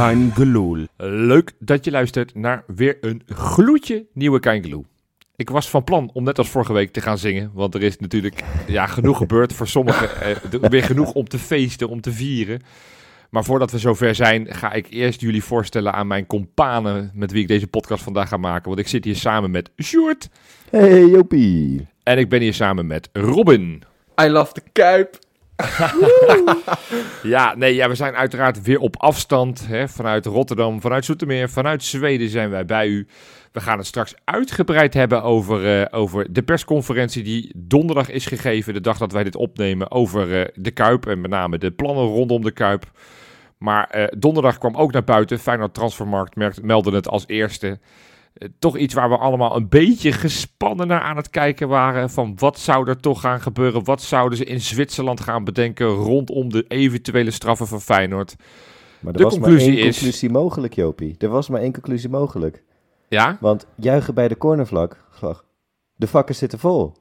Kein Geloel. Leuk dat je luistert naar weer een gloedje nieuwe Kein Ik was van plan om net als vorige week te gaan zingen, want er is natuurlijk ja, genoeg gebeurd voor sommigen. Eh, weer genoeg om te feesten, om te vieren. Maar voordat we zover zijn, ga ik eerst jullie voorstellen aan mijn companen met wie ik deze podcast vandaag ga maken. Want ik zit hier samen met Sjoerd. Hey Jopie. En ik ben hier samen met Robin. I love de Kuip. ja, nee, ja, we zijn uiteraard weer op afstand. Hè, vanuit Rotterdam, vanuit Zoetermeer, vanuit Zweden zijn wij bij u. We gaan het straks uitgebreid hebben over, uh, over de persconferentie die donderdag is gegeven. De dag dat wij dit opnemen. Over uh, de Kuip en met name de plannen rondom de Kuip. Maar uh, donderdag kwam ook naar buiten. Feyenoord Transfermarkt meldde het als eerste. Eh, toch iets waar we allemaal een beetje gespannen naar aan het kijken waren. Van wat zou er toch gaan gebeuren? Wat zouden ze in Zwitserland gaan bedenken rondom de eventuele straffen van Feyenoord? Maar er de was conclusie maar één is... conclusie mogelijk, Jopie. Er was maar één conclusie mogelijk. Ja? Want juichen bij de cornervlag. De vakken zitten vol.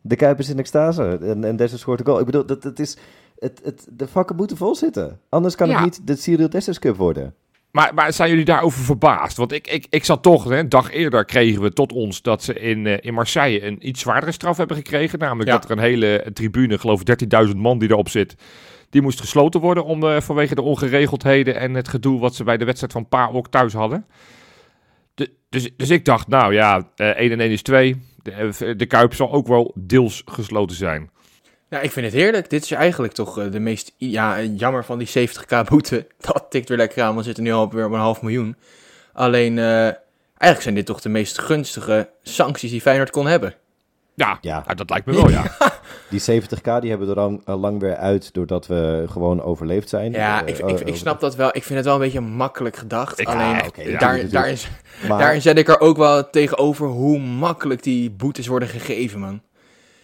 De Kuip is in extase. En, en Dessers scoort een goal. Ik bedoel, dat, dat is, het, het, de vakken moeten vol zitten. Anders kan het niet de Cyril Dessers Cup worden. Maar, maar zijn jullie daarover verbaasd? Want ik, ik, ik zat toch, een dag eerder kregen we tot ons dat ze in, uh, in Marseille een iets zwaardere straf hebben gekregen. Namelijk dat er een hele tribune, geloof ik 13.000 man die erop zit, die moest gesloten worden om, uh, vanwege de ongeregeldheden en het gedoe wat ze bij de wedstrijd van PAOK thuis hadden. De, dus, dus ik dacht, nou ja, uh, 1 en 1 is 2. De, de Kuip zal ook wel deels gesloten zijn. Ja, ik vind het heerlijk. Dit is eigenlijk toch uh, de meest ja, jammer van die 70k boete. Dat tikt weer lekker aan, we zitten nu al weer op een half miljoen. Alleen, uh, eigenlijk zijn dit toch de meest gunstige sancties die Feyenoord kon hebben. Ja, ja. Nou, dat lijkt me wel, ja. die 70k die hebben er dan uh, lang weer uit doordat we gewoon overleefd zijn. Ja, ik, ik, ik, snap dat wel. Ik vind het wel een beetje makkelijk gedacht. Ik, Alleen, ah, okay, daar, ja, daarin, maar... daarin zet ik er ook wel tegenover hoe makkelijk die boetes worden gegeven, man.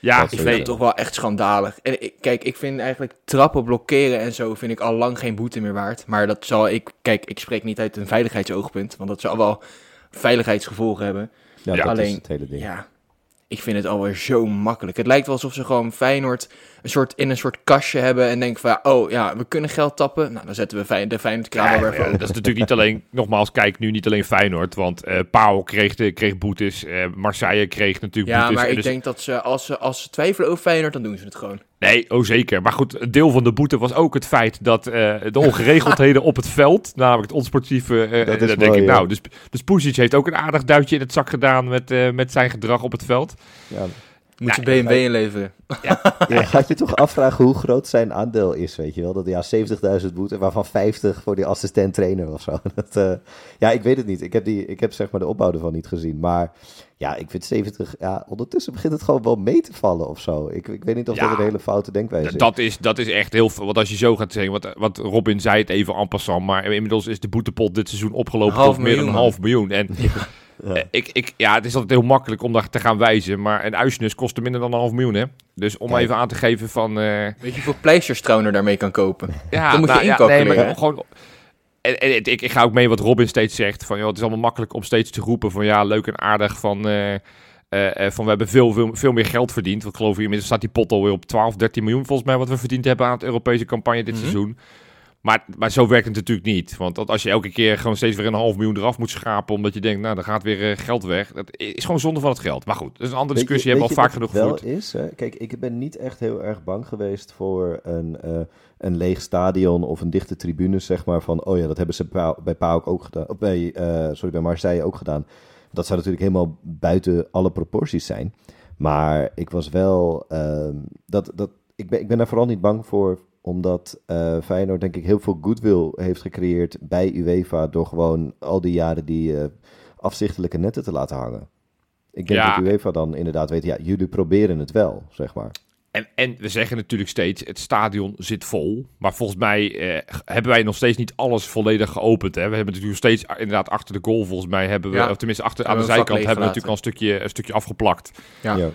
Ja, ik vind het toch wel echt schandalig. En ik, kijk, ik vind eigenlijk trappen blokkeren en zo vind ik al lang geen boete meer waard. Maar dat zal ik, kijk, ik spreek niet uit een veiligheidsoogpunt, want dat zal wel veiligheidsgevolgen hebben. Ja, dat Alleen, is het hele ding. Ja, ik vind het alweer zo makkelijk. Het lijkt wel alsof ze gewoon Feyenoord een soort, in een soort kastje hebben en denken van, oh ja, we kunnen geld tappen. Nou, dan zetten we Feyenoord, de Feyenoord ja, weer ja, Dat is natuurlijk niet alleen, nogmaals, kijk nu niet alleen Feyenoord, want uh, Paul kreeg, de, kreeg boetes, uh, Marseille kreeg natuurlijk ja, boetes. Ja, maar ik dus... denk dat ze als, ze, als ze twijfelen over Feyenoord, dan doen ze het gewoon. Nee, oh zeker. Maar goed, een deel van de boete was ook het feit dat uh, de ongeregeldheden op het veld, namelijk het onsportieve, uh, dat is denk ik, nou, dus, dus Pusic heeft ook een aardig duitje in het zak gedaan met, uh, met zijn gedrag op het veld. Ja. Moet je BMW inleveren. Ja. ja, gaat je toch afvragen hoe groot zijn aandeel is, weet je wel? Dat ja, 70.000 boete, waarvan 50 voor die assistent-trainer of zo. Dat, uh, ja, ik weet het niet. Ik heb, die, ik heb zeg maar de opbouw ervan niet gezien. Maar ja, ik vind 70, ja, ondertussen begint het gewoon wel mee te vallen of zo. Ik, ik weet niet of ja, dat een hele foute denkwijze is. Dat is, dat is echt heel veel. Want als je zo gaat zeggen, wat, wat Robin zei het even en passant, maar inmiddels is de boetepot dit seizoen opgelopen tot meer dan een half miljoen. En ja. Eh, ik, ik, ja, het is altijd heel makkelijk om daar te gaan wijzen. Maar een uisnus kostte minder dan een half miljoen, hè? Dus om even aan te geven van... Uh... Weet je hoeveel pleisters Trouwner daarmee kan kopen? Ja, Dan moet nou, je inkopen. Ja, nee, gewoon... En, en, ik, ik, ga ook mee wat Robin steeds zegt. Van, joh, het is allemaal makkelijk om steeds te roepen van... Ja, leuk en aardig van... Uh, van we hebben veel, veel, veel meer geld verdiend. Want ik geloof, inmiddels staat die pot alweer op 12, 13 miljoen volgens mij... wat we verdiend hebben aan het Europese campagne dit mm -hmm. seizoen. Maar, maar zo werkt het natuurlijk niet. Want als je elke keer gewoon steeds weer een half miljoen eraf moet schrapen... omdat je denkt, nou, dan gaat weer uh, geld weg. Dat is gewoon zonde van het geld. Maar goed, dat is een andere discussie. Je, hebben we al vaak genoeg gevoerd. wel is, hè? Kijk, ik ben niet echt heel erg bang geweest voor een, uh, een leeg stadion... of een dichte tribune, zeg maar. Van, oh ja, dat hebben ze bij PAOK ook gedaan. Of bij, uh, sorry, bij Marseille ook gedaan. Dat zou natuurlijk helemaal buiten alle proporties zijn. Maar ik was wel... Ehm, dat, dat, ik, ben, ik ben daar vooral niet bang voor omdat uh, Feyenoord denk ik heel veel goodwill heeft gecreëerd bij UEFA door gewoon al die jaren die uh, afzichtelijke netten te laten hangen. Ik denk ja. dat UEFA dan inderdaad weet, ja, jullie proberen het wel, zeg maar. En, en we zeggen natuurlijk steeds, het stadion zit vol. Maar volgens mij eh, hebben wij nog steeds niet alles volledig geopend. Hè? We hebben natuurlijk steeds, inderdaad, achter de goal volgens mij hebben we, ja. of tenminste achter, aan de zijkant hebben we natuurlijk al een stukje, een stukje afgeplakt. Ja. ja.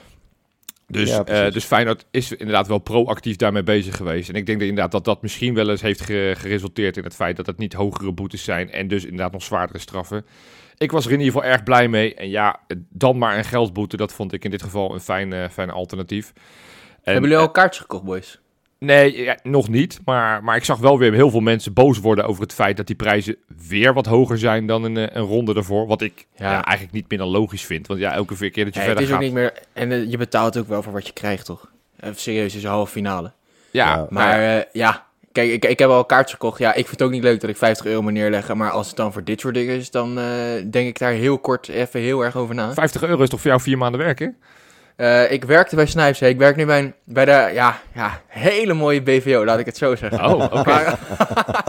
Dus, ja, uh, dus Feyenoord is inderdaad wel proactief daarmee bezig geweest. En ik denk dat inderdaad dat dat misschien wel eens heeft geresulteerd in het feit dat het niet hogere boetes zijn en dus inderdaad nog zwaardere straffen. Ik was er in ieder geval erg blij mee. En ja, dan maar een geldboete, dat vond ik in dit geval een fijn, uh, fijn alternatief. En, Hebben jullie al kaartjes gekocht, boys? Nee, ja, nog niet. Maar, maar ik zag wel weer heel veel mensen boos worden over het feit dat die prijzen weer wat hoger zijn dan een, een ronde ervoor. Wat ik ja. eigenlijk niet meer dan logisch vind. Want ja, elke keer dat je verder het is gaat... Ook niet meer, en je betaalt ook wel voor wat je krijgt, toch? Even serieus, is een halve finale. Ja, maar ja, Kijk, ik, ik heb al kaartjes gekocht. Ja, ik vind het ook niet leuk dat ik 50 euro moet neerleggen. Maar als het dan voor dit soort dingen is, dan uh, denk ik daar heel kort even heel erg over na. 50 euro is toch voor jou vier maanden werken? Uh, ik werkte bij Snipes. Ik werk nu bij, een, bij de ja, ja, hele mooie BVO, laat ik het zo zeggen. Oh, oké.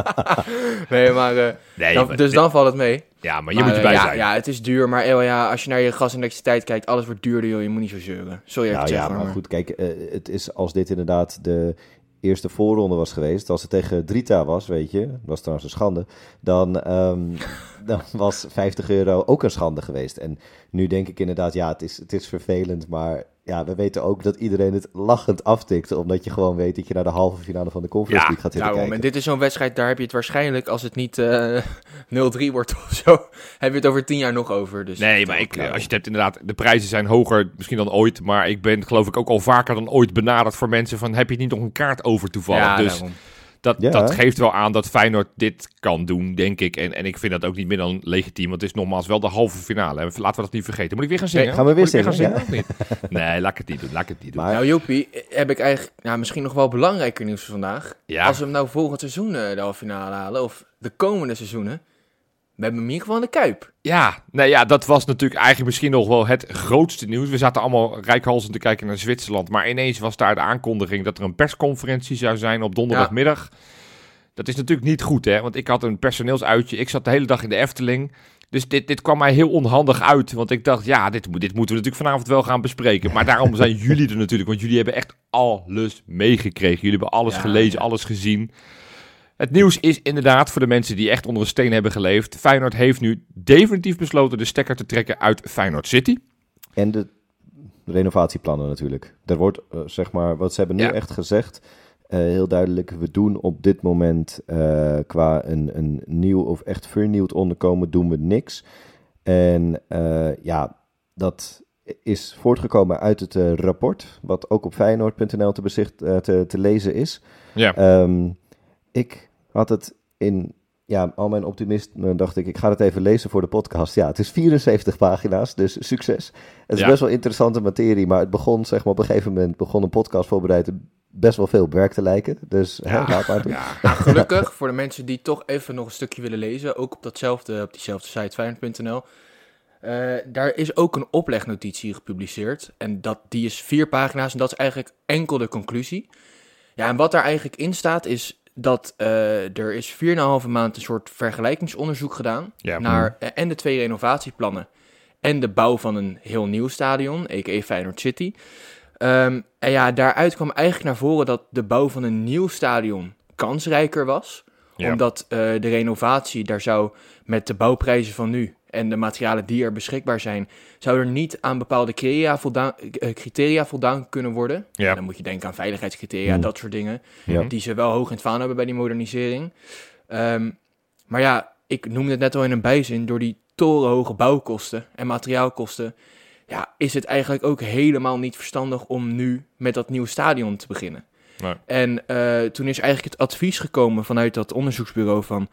nee, maar, uh, nee, dan, dus dan valt het mee. Ja, maar je moet erbij ja, zijn. Ja, het is duur, maar ja, als je naar je gas en elektriciteit kijkt, alles wordt duurder, joh. Je moet niet zo zeuren. Sorry, nou, ja, maar, maar goed, kijk, uh, het is als dit inderdaad de eerste voorronde was geweest, als het tegen Drita was, weet je, dat was trouwens een schande, dan, um, dan was 50 euro ook een schande geweest. En nu denk ik inderdaad, ja, het is, het is vervelend, maar ja, we weten ook dat iedereen het lachend aftikt. Omdat je gewoon weet dat je naar de halve finale van de Conference League gaat zitten kijken. En dit is zo'n wedstrijd, daar heb je het waarschijnlijk, als het niet uh, eh, 0-3 wordt of zo, heb je het over tien jaar nog over. Dus nee, maar ik, als je het hebt inderdaad, de prijzen zijn hoger misschien dan ooit. Maar ik ben geloof ik ook al vaker dan ooit benaderd voor mensen van, heb je niet nog een kaart over toevallig? Ja, dus daarom dat, dat geeft wel aan dat Feyenoord dit kan doen, denk ik. En, en ik vind dat ook niet meer dan legitiem. Want het is nogmaals wel de halve finale. Laten we dat niet vergeten. Moet ik weer gaan zingen? gaan we weer zingen? Gaan zingen niet? Nee, laat ik het niet doen. Laat ik het niet doen. Maar... Nou, Jopie, heb ik eigenlijk nou, misschien nog wel belangrijker nieuws vandaag. Als we hem nou volgend seizoen eh, de halve finale halen, of de komende seizoenen we hebben hem hier gewoon de Kuip. Ja, nou ja, dat was natuurlijk eigenlijk misschien nog wel het grootste nieuws. We zaten allemaal rijkhalsend te kijken naar Zwitserland. Maar ineens was daar de aankondiging dat er een persconferentie zou zijn op donderdagmiddag. Dat is natuurlijk niet goed, hè? Want ik had een personeelsuitje. Ik zat de hele dag in de Efteling. Dus dit, dit kwam mij heel onhandig uit. Want ik dacht, ja, dit, dit moeten we natuurlijk vanavond wel gaan bespreken. Maar daarom zijn jullie er natuurlijk. Want jullie hebben echt alles meegekregen. Jullie hebben alles gelezen, alles gezien. Het nieuws is inderdaad voor de mensen die echt onder een steen hebben geleefd. Feyenoord heeft nu definitief besloten de stekker te trekken uit Feyenoord City. En de renovatieplannen natuurlijk. Er wordt, uh, zeg maar, wat ze hebben nu echt gezegd, uh, heel duidelijk. We doen op dit moment uh, qua een, een nieuw of echt vernieuwd onderkomen, doen we niks. En ja, dat is voortgekomen uit het rapport, wat ook op Feyenoord.nl te, bezicht, te, te lezen is. Ja. Um, ik had het in ja, al mijn optimisme dacht ik, ik ga het even lezen voor de podcast. Ja, het is 74 pagina's, dus succes. Het is best wel interessante materie, maar het begon, zeg maar, op een gegeven moment begon een podcast voorbereiden best wel veel werk te lijken. Dus ja. hè, laat maar doen. Ja. Nou, gelukkig voor de mensen die toch even nog een stukje willen lezen, ook op datzelfde, op diezelfde site, Feyenoord.nl. Uh, daar is ook een oplegnotitie gepubliceerd. En dat, die is vier pagina's en dat is eigenlijk enkel de conclusie. Ja, en wat daar eigenlijk in staat is dat uh, er is 4,5 maand een soort vergelijkingsonderzoek gedaan naar uh, en de twee renovatieplannen en de bouw van een heel nieuw stadion, a.k.a. Feyenoord City. Um, en ja, daaruit kwam eigenlijk naar voren dat de bouw van een nieuw stadion kansrijker was. Omdat uh, de renovatie, daar zou met de bouwprijzen van nu en de materialen die er beschikbaar zijn, zou er niet aan bepaalde criteria voldaan, uh, criteria voldaan kunnen worden. Ja. Dan moet je denken aan veiligheidscriteria, mm. dat soort dingen, ja. die ze wel hoog in het vaan hebben bij die modernisering. Um, maar ja, ik noemde het net al in een bijzin, door die torenhoge bouwkosten en materiaalkosten, ja, is het eigenlijk ook helemaal niet verstandig om nu met dat nieuwe stadion te beginnen. Nee. En uh, toen is eigenlijk het advies gekomen vanuit dat onderzoeksbureau van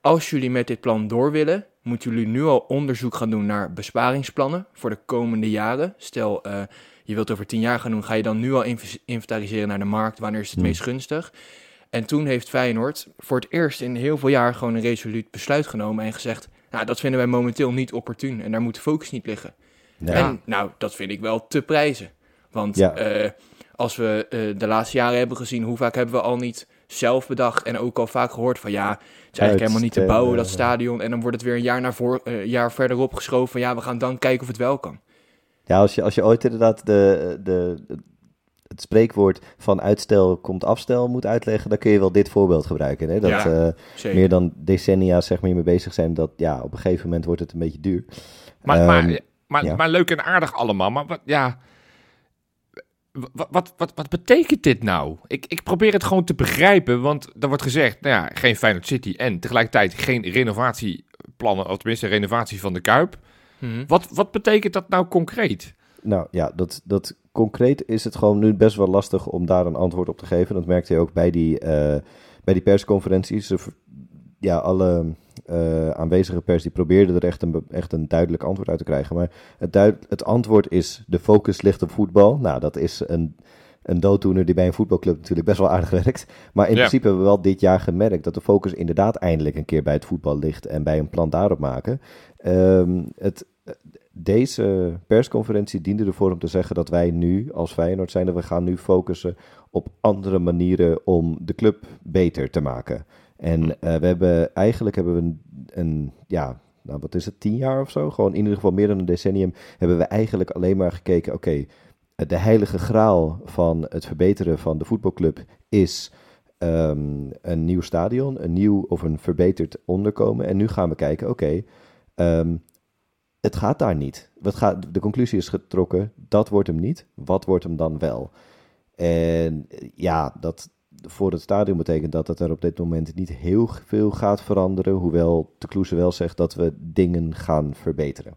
als jullie met dit plan door willen, moeten jullie nu al onderzoek gaan doen naar besparingsplannen voor de komende jaren. Stel, uh, je wilt over tien jaar gaan doen, ga je dan nu al inventariseren naar de markt, wanneer is het hmm. meest gunstig. En toen heeft Feyenoord voor het eerst in heel veel jaar gewoon een resoluut besluit genomen en gezegd, nou, dat vinden wij momenteel niet opportun en daar moet de focus niet liggen. En nou, dat vind ik wel te prijzen. Want ja. uh, als we uh, de laatste jaren hebben gezien, hoe vaak hebben we al niet zelf bedacht en ook al vaak gehoord van ja, het is eigenlijk helemaal niet te bouwen, dat stadion. En dan wordt het weer een jaar, naar voor, uh, jaar verderop geschoven van ja, we gaan dan kijken of het wel kan. Ja, als je, als je ooit inderdaad de, de, het spreekwoord van uitstel komt afstel moet uitleggen, dan kun je wel dit voorbeeld gebruiken. Hè? Dat ja, uh, meer dan decennia zeg maar, mee bezig zijn, dat ja, op een gegeven moment wordt het een beetje duur. Maar, um, maar, maar, ja. maar leuk en aardig allemaal, maar wat, ja... Wat, wat, wat, wat, betekent dit nou? Ik, ik probeer het gewoon te begrijpen, want er wordt gezegd, nou ja, geen Feyenoord City en tegelijkertijd geen renovatieplannen, of tenminste renovatie van de Kuip. Hmm. Wat, wat betekent dat nou concreet? Nou ja, dat, dat concreet is het gewoon nu best wel lastig om daar een antwoord op te geven. Dat merkte je ook bij die, uh, bij die persconferenties. Ja, alle uh, aanwezige pers die probeerden er echt een, echt een duidelijk antwoord uit te krijgen. Maar het, duid, het antwoord is: de focus ligt op voetbal. Nou, dat is een, een dooddoener die bij een voetbalclub natuurlijk best wel aardig werkt. Maar in principe hebben we wel dit jaar gemerkt dat de focus inderdaad eindelijk een keer bij het voetbal ligt en bij een plan daarop maken. Um, het, deze persconferentie diende ervoor om te zeggen dat wij nu als Feyenoord zijn, dat we gaan nu focussen op andere manieren om de club beter te maken. En uh, we hebben eigenlijk hebben we een, ja, nou wat is het, tien jaar of zo? Gewoon in ieder geval meer dan een decennium hebben we eigenlijk alleen maar gekeken, oké, de heilige graal van het verbeteren van de voetbalclub is um, een nieuw stadion, een nieuw of een verbeterd onderkomen. En nu gaan we kijken, oké, um, het gaat daar niet. Wat gaat, de conclusie is getrokken, dat wordt hem niet. Wat wordt hem dan wel? En ja, dat voor het stadion betekent dat het er op dit moment niet heel veel gaat veranderen. Hoewel de Kloeze wel zegt dat we dingen gaan verbeteren.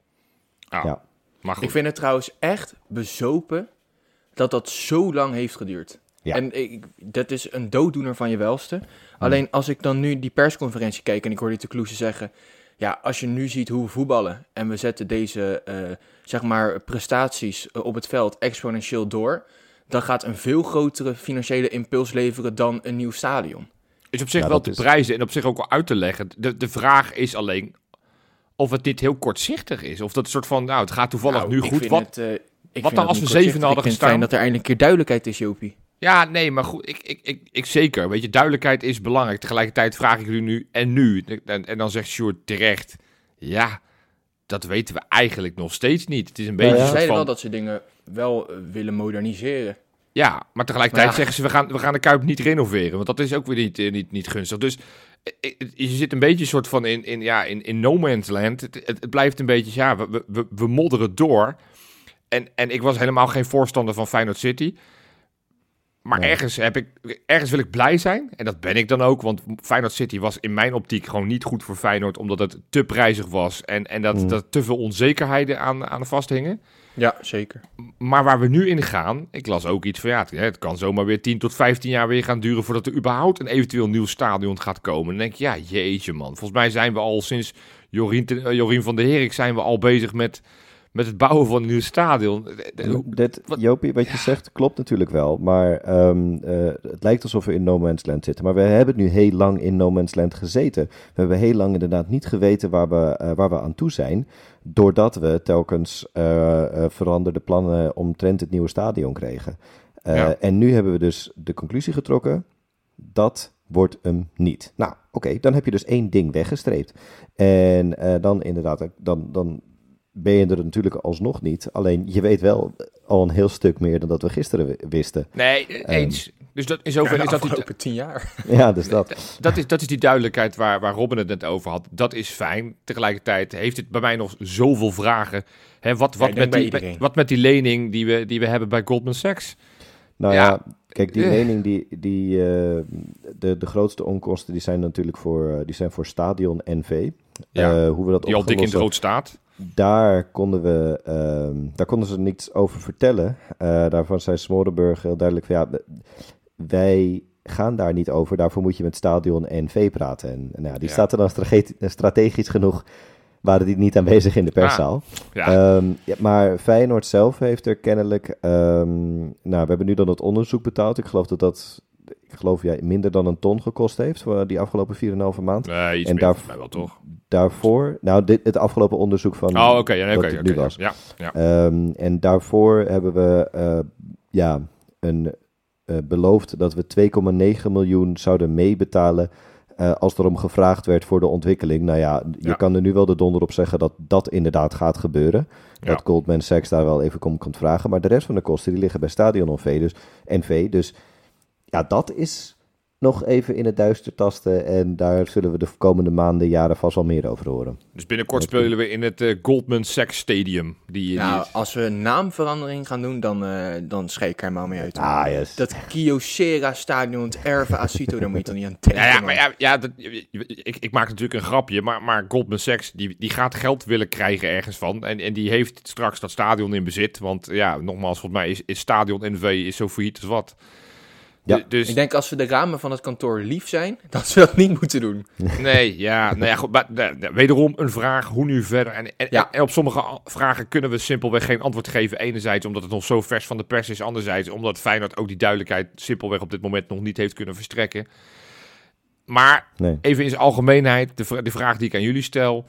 Ah, ja. Maar goed. Ik vind het trouwens echt bezopen dat dat zo lang heeft geduurd. Ja. En ik, dat is een dooddoener van je welste. Alleen als ik dan nu die persconferentie kijk en ik hoor die de Kloeze zeggen ja, als je nu ziet hoe we voetballen en we zetten deze uh, zeg maar prestaties uh, op het veld exponentieel door, dan gaat een veel grotere financiële impuls leveren dan een nieuw stadion. Is op zich ja, wel te is... prijzen en op zich ook wel uit te leggen. De, de vraag is alleen of het dit heel kortzichtig is. Of dat een soort van, nou, het gaat toevallig nou, nu goed. Wat, het, uh, wat dan als we zeven hadden gestaan? Ik vind dat er eindelijk een keer duidelijkheid is, Jopie. Ja, nee, maar goed, ik, ik, ik, ik zeker. Weet je, duidelijkheid is belangrijk. Tegelijkertijd vraag ik u nu en nu. En, en dan zegt Sjoerd terecht, ja, dat weten we eigenlijk nog steeds niet. Het is een beetje. Ze zeiden wel dat ze dingen wel eh, willen moderniseren. Ja, maar tegelijkertijd zeggen ze: we gaan, we gaan de Kuip niet renoveren. Want dat is ook weer niet, eh, niet, niet gunstig. Dus eh, je zit een beetje een soort van in, in, ja, in, in no man's land. Het, het, blijft een beetje, ja, we, we, we modderen door. En, en ik was helemaal geen voorstander van Feyenoord City. Maar ergens, heb ik, ergens wil ik blij zijn. En dat ben ik dan ook. Want Feyenoord City was in mijn optiek gewoon niet goed voor Feyenoord. Omdat het te prijzig was. En, en dat, mm. dat te veel onzekerheden aan, aan vasthingen. Ja, zeker. Maar waar we nu in gaan. Ik las ook iets van ja, het kan zomaar weer 10 tot 15 jaar weer gaan duren. Voordat er überhaupt een eventueel nieuw stadion gaat komen. Dan denk je, ja, jeetje man. Volgens mij zijn we al sinds Jorien, uh, Jorien van der Herik zijn we al bezig met met het bouwen van een nieuw stadion. Dit, Jopie, wat je zegt klopt natuurlijk wel. Maar um, uh, het lijkt alsof we in No Man's Land zitten. Maar we hebben nu heel lang in No Man's Land gezeten. We hebben heel lang inderdaad niet geweten waar we, uh, waar we aan toe zijn. Doordat we telkens uh, veranderde plannen omtrent het nieuwe stadion kregen. Ja. En nu hebben we dus de conclusie getrokken. Dat wordt hem niet. Nou, oké, dan heb je dus één ding weggestreept. En dan inderdaad, dan, dan ben je er natuurlijk alsnog niet. Alleen je weet wel al een heel stuk meer dan dat we gisteren wisten. Nee, ehm, eens. dus dat, in zoverre is dat die... tien jaar. Ja, dus dat. dat, is, dat is die duidelijkheid waar, waar Robin het net over had. Dat is fijn. Tegelijkertijd heeft het bij mij nog zoveel vragen. Hè, wat, wat, met die, wat met die lening die we, die we hebben bij Goldman Sachs? Nou ja, kijk, die lening, die, die, uh, de, de grootste onkosten, die zijn natuurlijk voor, uh, die zijn voor Stadion NV. Ja, uh, hoe we dat die al dik in de rood staat daar konden, we, uh, daar konden ze niets over vertellen. Uh, daarvan zei Smorenburg heel duidelijk van ja, wij gaan daar niet over. Daarvoor moet je met Stadion NV praten. En, nou, die staat er dan strategisch genoeg. Waren die niet aanwezig in de perszaal. Ah, ja. Um, ja, maar Feyenoord zelf heeft er kennelijk. Um, nou, we hebben nu dan het onderzoek betaald. Ik geloof dat dat ik geloof jij, minder dan een ton gekost heeft voor die afgelopen 4,5 maand. Nee, iets en daar, wel toch? Daarvoor, nou, dit, het afgelopen onderzoek van. Oh, oké, ja, oké, nu was. Ja, ja. Um, en daarvoor hebben we, uh, ja, een uh, beloofd dat we 2,9 miljoen zouden meebetalen. Uh, als er om gevraagd werd voor de ontwikkeling. Nou ja, je ja. kan er nu wel de donder op zeggen dat dat inderdaad gaat gebeuren. Ja. Dat Goldman Sachs daar wel even komt komt vragen. Maar de rest van de kosten die liggen bij Stadion NV. Dus, NV, dus ja, dat is nog even in het duister tasten. En daar zullen we de komende maanden, jaren vast wel meer over horen. Dus binnenkort spelen we in het uh, Goldman Sachs Stadium. Die, nou, als we een naamverandering gaan doen, dan, uh, dan schrik ik er maar mee uit. Ah, yes. Dat Kyocera Stadion, het Erve Asito, daar moet je toch niet aan denken. Ja, ja maar ja, ja dat, ik, ik maak natuurlijk een grapje, maar, maar Goldman Sachs, die, die gaat geld willen krijgen ergens van. En, en die heeft straks dat stadion in bezit. Want ja, nogmaals, volgens mij is, is Stadion NV is zo failliet als wat. Ja. Dus... Ik denk als we de ramen van het kantoor lief zijn, dat we dat niet moeten doen. Nee, ja, nou ja goed, maar, wederom een vraag, hoe nu verder? En, en, ja. en, op sommige vragen kunnen we simpelweg geen antwoord geven. Enerzijds omdat het nog zo vers van de pers is, anderzijds omdat Feyenoord ook die duidelijkheid simpelweg op dit moment nog niet heeft kunnen verstrekken. Maar even in zijn algemeenheid, de, de vraag die ik aan jullie stel.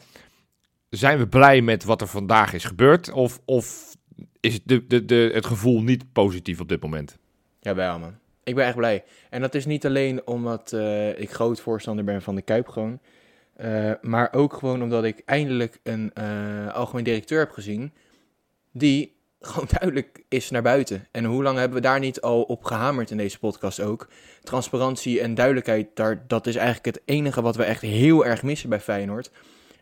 Zijn we blij met wat er vandaag is gebeurd? Of, of is de, de, de, het gevoel niet positief op dit moment? Ja, wel man. Ik ben echt blij. En dat is niet alleen omdat uh, ik groot voorstander ben van de Kuip gewoon. Uh, maar ook gewoon omdat ik eindelijk een uh, algemeen directeur heb gezien. Die gewoon duidelijk is naar buiten. En hoe lang hebben we daar niet al op gehamerd in deze podcast ook? Transparantie en duidelijkheid, daar, dat is eigenlijk het enige wat we echt heel erg missen bij Feyenoord.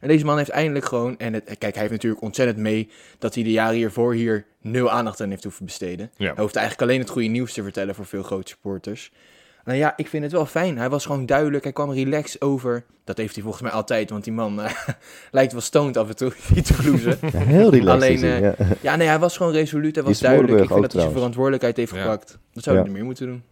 En deze man heeft eindelijk gewoon, en het, kijk, hij heeft natuurlijk ontzettend mee dat hij de jaren hiervoor hier nul aandacht aan heeft hoeven besteden. Hij hoeft eigenlijk alleen het goede nieuws te vertellen voor veel grote supporters. Nou ja, ik vind het wel fijn. Hij was gewoon duidelijk, hij kwam relaxed over. Dat heeft hij volgens mij altijd, want die man uh, lijkt wel stoned af en toe, niet te heel relaxed. Alleen, uh, ja. ja. nee, hij was gewoon resoluut, hij was duidelijk. Ik vind dat hij zijn verantwoordelijkheid heeft gepakt. Dat zou hij ja. meer moeten doen.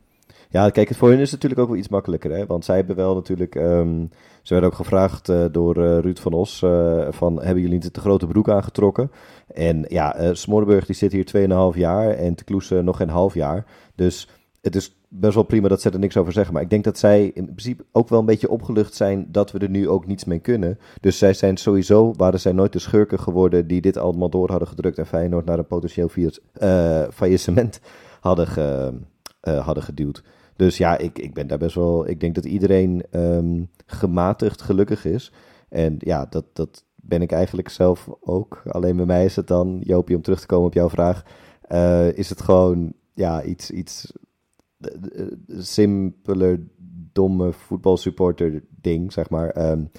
Ja, kijk, het voor hen is natuurlijk ook wel iets makkelijker, hè? Want zij hebben wel natuurlijk... Um, ze werden ook gevraagd uh, door uh, Ruud van Os uh, van... Hebben jullie niet te grote broek aangetrokken? En ja, Smorburg die zit hier 2,5 jaar en Te nog geen half jaar. Dus het is best wel prima dat ze er niks over zeggen. Maar ik denk dat zij in principe ook wel een beetje opgelucht zijn... dat we er nu ook niets mee kunnen. Dus zij zijn sowieso... waren zij nooit de schurken geworden... die dit allemaal door hadden gedrukt... en Feyenoord naar een potentieel faillissement hadden, ge, hadden geduwd. Dus ja, ik, ik ben daar best wel. Ik denk dat iedereen um, gematigd gelukkig is. En ja, dat, dat ben ik eigenlijk zelf ook. Alleen bij mij is het dan, Jopie, om terug te komen op jouw vraag. Uh, is het gewoon ja, iets, iets simpeler, domme voetbalsupporter ding, zeg maar. Um,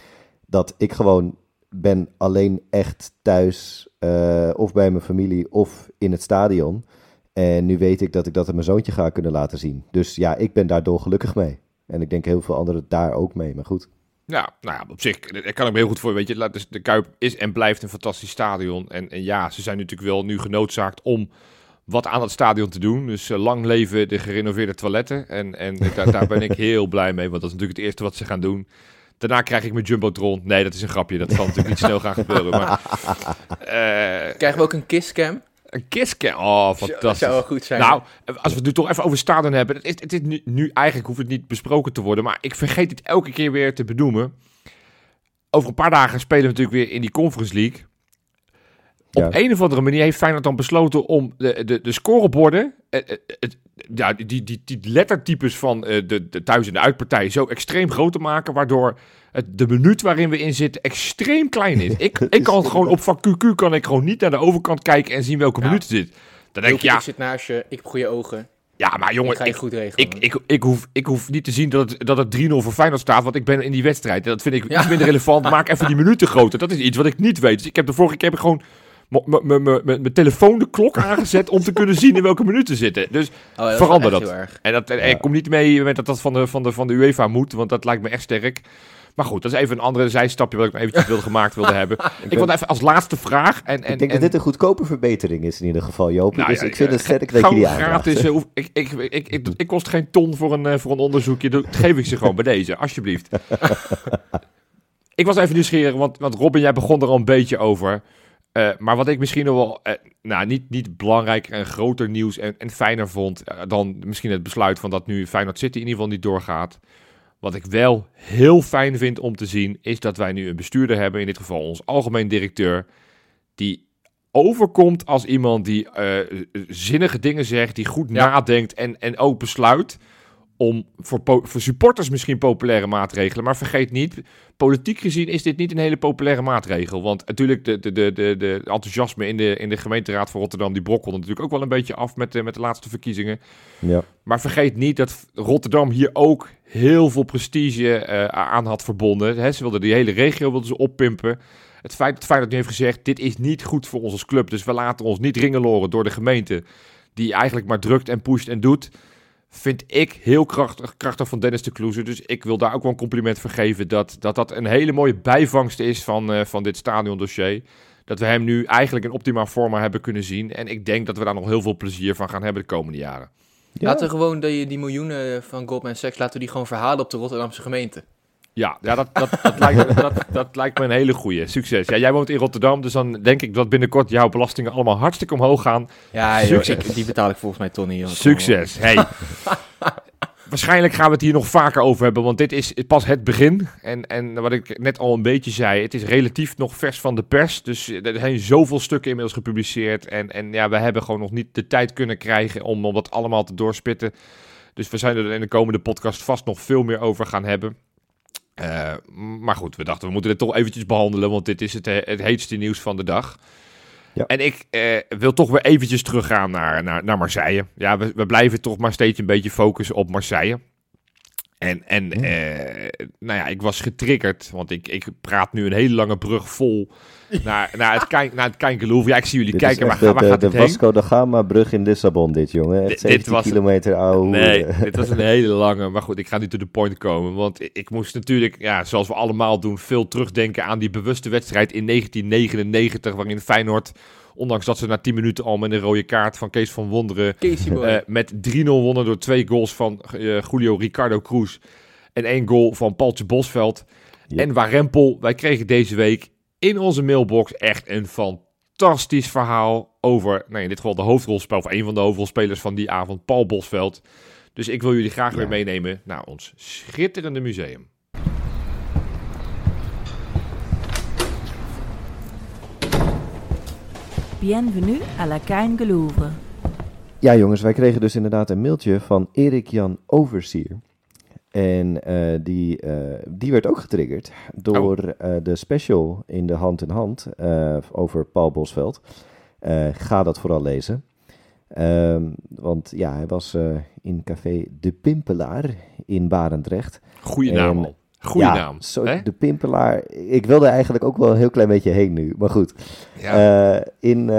dat ik gewoon ben alleen echt thuis, uh, of bij mijn familie, of in het stadion. En nu weet ik dat ik dat aan mijn zoontje ga kunnen laten zien. Dus ja, ik ben daar gelukkig mee. En ik denk heel veel anderen daar ook mee, maar goed. Ja, nou ja, op zich ik kan ik me heel goed voor. Weet je, dus de Kuip is en blijft een fantastisch stadion. En, en ja, ze zijn natuurlijk wel nu genoodzaakt om wat aan het stadion te doen. Dus uh, lang leven de gerenoveerde toiletten. En, en daar, daar ben ik heel blij mee, want dat is natuurlijk het eerste wat ze gaan doen. Daarna krijg ik mijn Jumbotron. Nee, dat is een grapje. Dat zal natuurlijk niet snel gaan gebeuren. Maar, uh, Krijgen we ook een kisscam? Een kisscam. Oh, fantastisch. Dat zou wel goed zijn. Nou, als we het nu toch even over stadion hebben. Het is, het is nu, nu, eigenlijk hoeft het niet besproken te worden. Maar ik vergeet het elke keer weer te benoemen. Over een paar dagen spelen we natuurlijk weer in die Conference League. Op een of andere manier heeft Feyenoord dan besloten om de, de, de scoreborden, eh, eh, het, ja, die, die, die lettertypes van eh, de, de thuis- en de uitpartij zo extreem groot te maken, waardoor het, de minuut waarin we in zitten extreem klein is. Ik, ik kan gewoon op vak QQ kan ik gewoon niet naar de overkant kijken en zien welke ja. minuut er zit. Dan denk ik, ja. Ik zit naast je, ik heb goede ogen. Ja, maar jongen, ik, ga ik, goed regelen, ik, ik, ik, hoef, ik hoef niet te zien dat het, dat het 3-0 voor Feyenoord staat, want ik ben in die wedstrijd. Dat vind ik ja. iets minder relevant. Maak even die minuten groter. Dat is iets wat ik niet weet. Dus ik heb de vorige keer heb ik gewoon mijn telefoon de klok aangezet om te kunnen zien in welke minuten zitten. Dus oh, dat verander dat. En dat en, ja. kom niet mee met dat dat van de, van, de, van de UEFA moet, want dat lijkt me echt sterk. Maar goed, dat is even een andere zijstapje wat ik nog eventjes wilde gemaakt wilde hebben. ik, ik wil even als laatste vraag. En, en, ik denk en, dat dit een goedkope verbetering is in ieder geval, Joop. Nou, dus ja, ik vind het sterk dat je die gratis, uh, ik, ik, ik, ik, ik, kost geen ton voor een, uh, voor een onderzoekje. Dat geef ik ze gewoon bij deze, alsjeblieft. ik was even nieuwsgierig, want, want Robin, jij begon er al een beetje over. Uh, maar wat ik misschien nog wel, uh, nou, niet, niet belangrijker en groter nieuws en, en fijner vond uh, dan misschien het besluit van dat nu Feyenoord City in ieder geval niet doorgaat. Wat ik wel heel fijn vind om te zien, is dat wij nu een bestuurder hebben, in dit geval ons algemeen directeur, die overkomt als iemand die zinnige dingen zegt, die goed ja. nadenkt en, en ook besluit om voor, voor supporters misschien populaire maatregelen. Maar vergeet niet, politiek gezien is dit niet een hele populaire maatregel. Want natuurlijk, de, de, de, de, de enthousiasme in de, in de gemeenteraad van Rotterdam, die brokkelde natuurlijk ook wel een beetje af met de, met de laatste verkiezingen. Ja. Maar vergeet niet dat Rotterdam hier ook heel veel prestige uh, aan had verbonden. He, ze wilden die hele regio wilden ze oppimpen. Het feit, het feit dat hij heeft gezegd, dit is niet goed voor ons als club. Dus we laten ons niet ringeloren door de gemeente, die eigenlijk maar drukt en pusht en doet vind ik heel krachtig, krachtig van Dennis de Kloeze. Dus ik wil daar ook wel een compliment voor geven. Dat dat, dat een hele mooie bijvangst is van, uh, van dit stadiondossier. Dat we hem nu eigenlijk in optimaal vorm hebben kunnen zien. En ik denk dat we daar nog heel veel plezier van gaan hebben de komende jaren. Laten we gewoon die, die miljoenen van Goldman Sachs, laten we die gewoon verhalen op de Rotterdamse gemeente. Ja, ja dat, dat, dat, lijkt, dat, dat lijkt me een hele goede. Succes. Ja, jij woont in Rotterdam, dus dan denk ik dat binnenkort jouw belastingen allemaal hartstikke omhoog gaan. Ja, Succes. die betaal ik volgens mij Tony. Succes. Hey. Waarschijnlijk gaan we het hier nog vaker over hebben, want dit is pas het begin. En, en wat ik net al een beetje zei, het is relatief nog vers van de pers. Dus er zijn zoveel stukken inmiddels gepubliceerd. En, en ja, we hebben gewoon nog niet de tijd kunnen krijgen om, om dat allemaal te doorspitten. Dus we zijn er in de komende podcast vast nog veel meer over gaan hebben. Uh, maar goed, we dachten we moeten dit toch eventjes behandelen, want dit is het, eh, het heetste nieuws van de dag. Ja. En ik uh, wil toch weer eventjes teruggaan naar, naar, naar Marseille. Ja, we, we blijven toch maar steeds een beetje focussen op Marseille. En, en uh, nou ja, ik was getriggerd, want ik, ik praat nu een hele lange brug vol naar, naar het, kijk, naar het. Ja, ik zie jullie kijken, maar de, waar gaat de, de Vasco da Gama brug in Lissabon dit, jongen. D dit was, kilometer oude. Nee, dit was een hele lange, maar goed, ik ga nu to the point komen. Want ik, ik moest natuurlijk, ja, zoals we allemaal doen, veel terugdenken aan die bewuste wedstrijd in 1999, waarin Feyenoord Ondanks dat ze na 10 minuten al met een rode kaart van Kees van Wonderen uh, met 3-0 wonnen door twee goals van uh, Julio Ricardo Cruz en één goal van Paultje Bosveld. En waar Rempel, wij kregen deze week in onze mailbox echt een fantastisch verhaal over, nou in dit geval de hoofdrolspel, of een van de hoofdrolspelers van die avond, Paul Bosveld. Dus ik wil jullie graag weer meenemen naar ons schitterende museum. Bienvenue à la Kein Louvre. Ja, jongens, wij kregen dus inderdaad een mailtje van Erik Jan Oversier. En uh, die, uh, die werd ook getriggerd door uh, de special in de hand in hand over Paul Bosveld. ga dat vooral lezen. Um, want ja, hij was in café De Pimpelaar in Barendrecht. Goeie naam al. Goeie naam. Zo, de Pimpelaar. Ik wilde eigenlijk ook wel een heel klein beetje heen nu. Maar goed. Ja. in,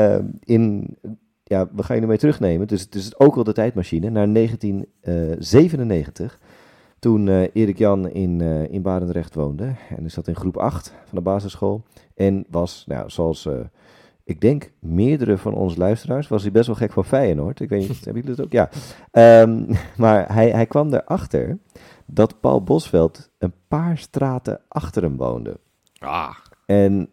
in, ja, we gaan je ermee terugnemen. Dus het is ook wel de tijdmachine naar 1997. Toen uh, Erik Jan in, in Barendrecht woonde. En hij zat in groep 8 van de basisschool. En was, nou, zoals ik denk meerdere van onze luisteraars, was hij best wel gek van Feyenoord. Ik weet niet, hebben jullie dat ook? Ja. Um, maar hij, hij kwam erachter dat Paul Bosveld een paar straten achter hem woonde. Ah. En